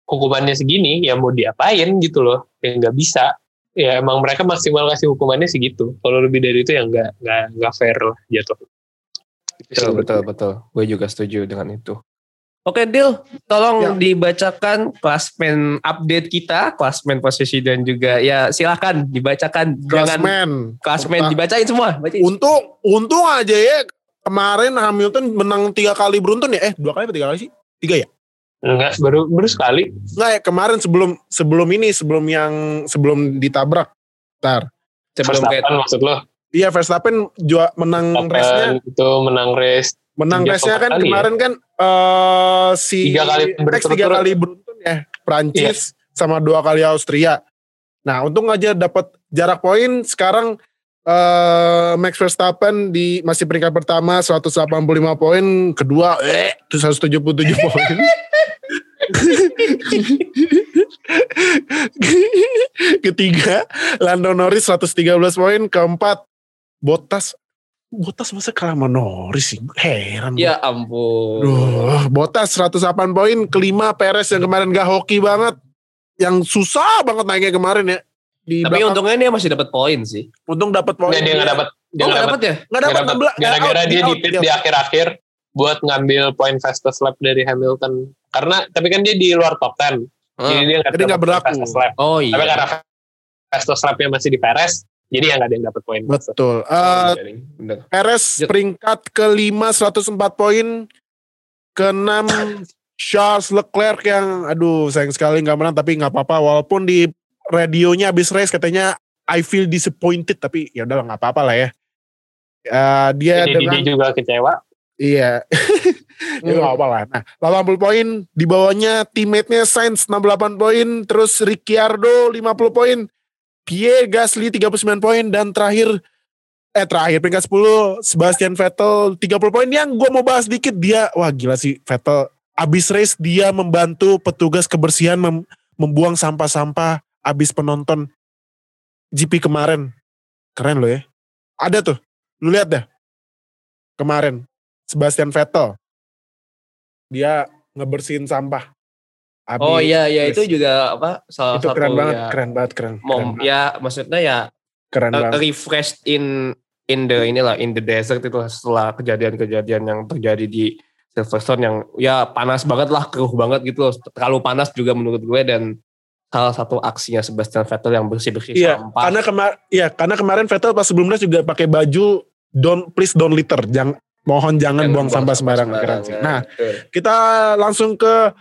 hukumannya segini ya mau diapain gitu loh ya nggak bisa ya emang mereka maksimal kasih hukumannya segitu kalau lebih dari itu ya nggak nggak nggak fair lah jatuh Betul, betul, betul. Gue juga setuju dengan itu. Oke, Dil, tolong Ya. dibacakan klasmen update kita, klasmen posisi dan juga ya silakan dibacakan. Jangan Klasmen. klasmen dibacain semua. Bacain. Untung, untung aja ya kemarin Hamilton menang tiga kali beruntun ya. Eh dua kali apa tiga kali sih? Tiga ya? Enggak baru baru sekali Enggak ya kemarin sebelum sebelum ini sebelum yang sebelum ditabrak. Ntar. Sebelum kayak Verstappen maksud lo Iya Verstappen jua, menang race-nya. Itu menang race Menang race-nya kan kali kemarin kan eh si Tiga kali Max tiga kali beruntun ya. Prancis sama dua kali Austria. Nah untung aja dapat jarak poin sekarang eh Max Verstappen di masih peringkat pertama 185 poin, kedua eh 177 poin. Ketiga Lando Norris 113 poin, keempat Bottas Bottas masa kalah sama Norris sih? Heran. ya ampun. Duh, Bottas 108 poin, kelima Perez yang kemarin gak hoki banget. Yang susah banget naiknya kemarin ya. Di Tapi belakang. untungnya dia masih dapat poin sih. untung dapat poin. Nggak, dia nggak dapat dia Oh, nggak dapat ya? Nggak dapat Nggak 16. gara-gara dia di pit di akhir-akhir buat ngambil poin fastest lap dari Hamilton karena tapi kan dia di luar top 10 jadi dia nggak dapat berlaku. fastest lap Oh iya. tapi karena fastest lapnya masih di Perez jadi ya nggak ada yang dapat poin Betul. Bener. Perez Jut. peringkat kelima 104 poin. Keenam Charles Leclerc yang aduh sayang sekali nggak menang tapi nggak apa-apa walaupun di radionya habis race katanya I feel disappointed tapi ya udah nggak apa-apa lah ya. Eh, dia jadi dengan dia juga kecewa Iya. ya Hmm. nggak apa lah. Nah, 80 poin di bawahnya teammate-nya Sainz 68 poin, terus Ricciardo 50 poin, Pierre Gasly 39 poin dan terakhir eh terakhir peringkat 10 Sebastian Vettel 30 poin yang gue mau bahas dikit dia wah gila sih Vettel abis race dia membantu petugas kebersihan mem- membuang sampah-sampah abis penonton GP kemarin. Keren loh ya. Ada tuh. Lu lihat dah. Kemarin Sebastian Vettel. Dia ngebersihin sampah. Abis Oh iya iya itu juga apa salah itu satu keren banget ya, keren banget keren keren, Mom, banget, ya maksudnya ya keren uh, banget. refreshed in in the inilah in the desert itu setelah kejadian-kejadian yang terjadi di Silverstone yang ya panas banget lah keruh banget gitu loh. terlalu panas juga menurut gue dan salah satu aksinya Sebastian Vettel yang bersih bersih Iya, sampah karena kemar iya, karena kemarin Vettel pas sebelum race juga pakai baju don't please don't litter, jangan mohon jangan Jangan buang sampah sembarangan. Keren sih. Nah, Betul. kita langsung ke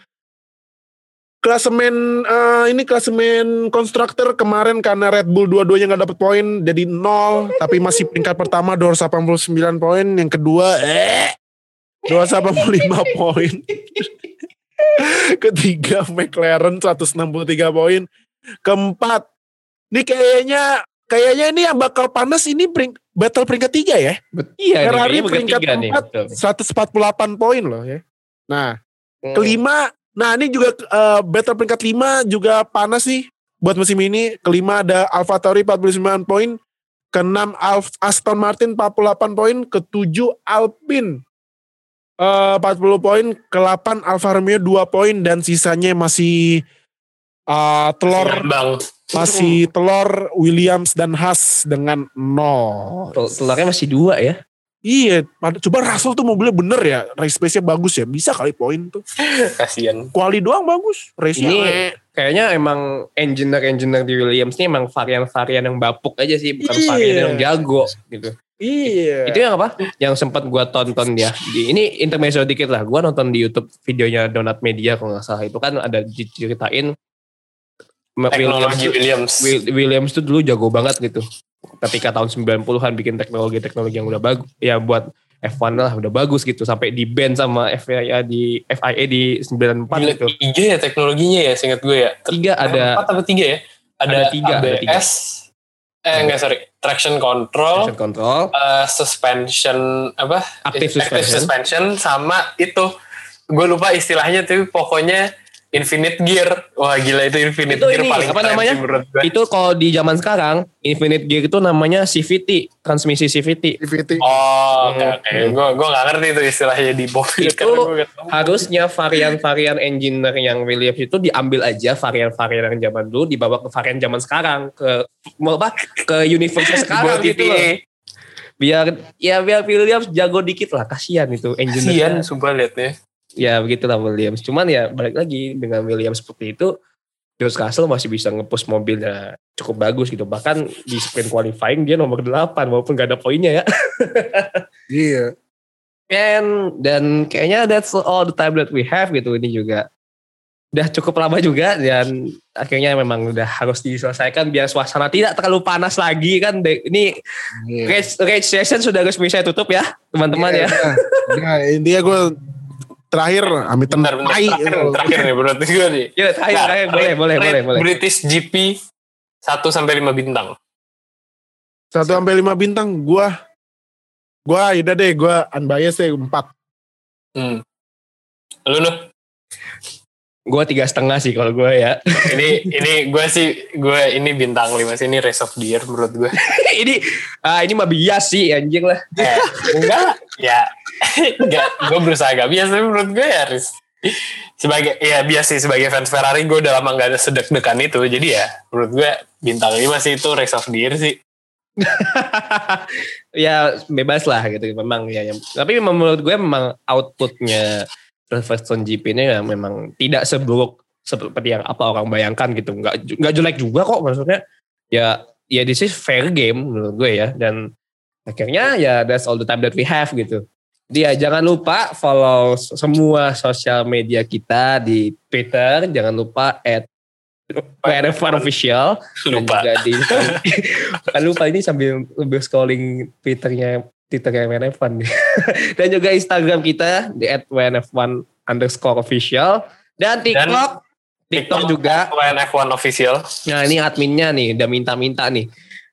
klasemen eh, ini klasemen konstruktor kemarin karena Red Bull dua-duanya nggak dapet poin jadi nol tapi masih peringkat pertama 289 poin yang kedua eh 285 poin ketiga McLaren 163 poin keempat. Ini kayaknya kayaknya ini yang bakal panas ini pering, battle peringkat tiga ya. Iya, Ferrari ini peringkat betul. 148 poin loh ya. Nah, Hmm. kelima, nah ini juga eh, battle peringkat lima juga panas nih buat musim ini. Kelima ada AlphaTauri 49 poin, keenam Aston Martin 48 poin, ketujuh Alpine eh, 40 poin, ke-8 Alfa Romeo 2 poin dan sisanya masih eh, telur Bang. masih telur Williams dan Haas dengan nol. Tel- Telurnya masih dua ya. Iya, coba Russell tuh mobilnya bener ya, race pace-nya bagus ya, bisa kali poin tuh. Kasian. Quali doang bagus, race-nya. Ini kayaknya emang engineer-engineer di Williams ini emang varian-varian yang bapuk aja sih, bukan Iya. varian yang jago gitu. Iya. Itu yang apa? Yang sempat gua tonton dia. Di, ini intermezzo dikit lah. Gua nonton di YouTube videonya Donat Media kalau nggak salah. Itu kan ada diceritain Teknologi Williams. Will- Williams tuh dulu jago banget gitu. Ketika tahun 90-an bikin teknologi-teknologi yang udah bagus. Ya buat F1 lah udah bagus gitu. Sampai di ban sama FIA di FIA di 94 Gila, gitu. tiga ya teknologinya ya, seingat gue ya. Tiga ada Empat atau tiga ya? Ada, Ada tiga, ada ABS, tiga. eh enggak sorry, traction control, traction control, eh, suspension apa? active suspension. suspension sama itu gue lupa istilahnya tapi pokoknya infinite gear wah gila itu infinite Itu gear ini, paling apa keren namanya? sih Itu kalau di zaman sekarang Infinite Gear itu namanya CVT, transmisi CVT. CVT. oh oke oke gue gue nggak ngerti itu istilahnya di mobil Itu. Harusnya varian-varian engineer yang Williams itu diambil aja varian-varian yang zaman dulu dibawa ke varian zaman sekarang ke mau apa ke universe sekarang gitu loh. Biar ya biar Williams jago dikit lah kasihan itu engineer. sumpah liatnya Ya begitulah Williams. Cuman ya balik lagi dengan Williams seperti itu George Russell masih bisa ngepush mobilnya cukup bagus gitu. Bahkan di sprint qualifying dia nomor 8 walaupun gak ada poinnya ya. Iya. And dan kayaknya that's all the time that we have gitu ini juga udah cukup lama juga dan akhirnya memang udah harus diselesaikan biar suasana tidak terlalu panas lagi kan ini Iya. race, race session sudah resmi saya tutup ya teman-teman ya. Nah, intinya gue terakhir amit bentar bentar tai. terakhir, terakhir nih menurut gue nih Ya terakhir, Nah, terakhir boleh rate- boleh rate boleh boleh. British GP 1 sampai 5 bintang Satu sampai lima bintang gue gue udah deh gue unbiased deh empat. hmm. lu nuh Gue tiga setengah sih kalau gue ya. ini ini gue sih gue ini bintang 5 sih ini race of the year menurut gue ini ah ini mah bias sih anjing lah. eh, enggak ya enggak gue berusaha gak biasa tapi menurut gue ya Riz. Sebagai ya biasa sih sebagai fans Ferrari gue udah lama gak ada sedek-dekan itu. Jadi ya menurut gue bintang 5 sih itu race of the year sih. Ya bebas lah gitu memang ya, tapi memang menurut gue memang outputnya Silverstone GP ini ya memang tidak seburuk seperti yang apa orang bayangkan gitu. Nggak nggak jelek juga kok maksudnya. Ya ya this is fair game menurut gue ya. Dan akhirnya ya that's all the time that we have gitu. Dia jangan lupa follow semua sosial media kita di Twitter. Jangan lupa at WNF1 official. Lupa. Juga di kan lupa ini sambil sambil scrolling twitternya twitternya WNF1 nih. dan juga Instagram kita di @WNF1 underscore official. Dan TikTok. TikTok juga. WNF1 official. Nah ini adminnya nih udah minta-minta nih.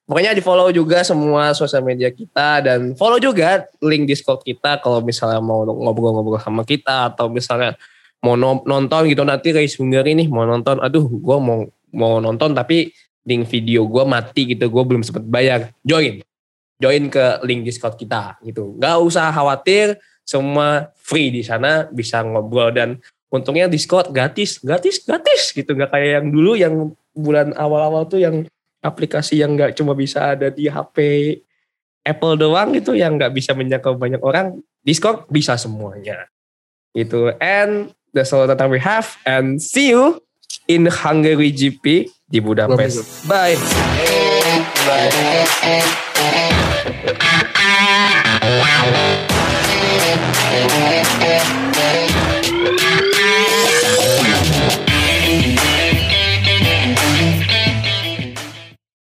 Pokoknya di follow juga semua sosial media kita dan follow juga link discord kita kalau misalnya mau ngobrol-ngobrol sama kita atau misalnya mau no- nonton gitu. Nanti Race Hungary nih mau nonton aduh gue mau mau nonton tapi link video gue mati gitu gue belum sempet bayar. Join join ke link discord kita gitu. Nggak usah khawatir semua free di sana bisa ngobrol. Dan untungnya discord gratis gratis gratis gitu. Nggak kayak yang dulu yang bulan awal-awal tuh yang aplikasi yang nggak cuma bisa ada di HP Apple doang gitu yang nggak bisa menjangkau banyak orang. Discord bisa semuanya gitu. And that's all that we have and see you in Hungary GP di Budapest. Bye. Bye.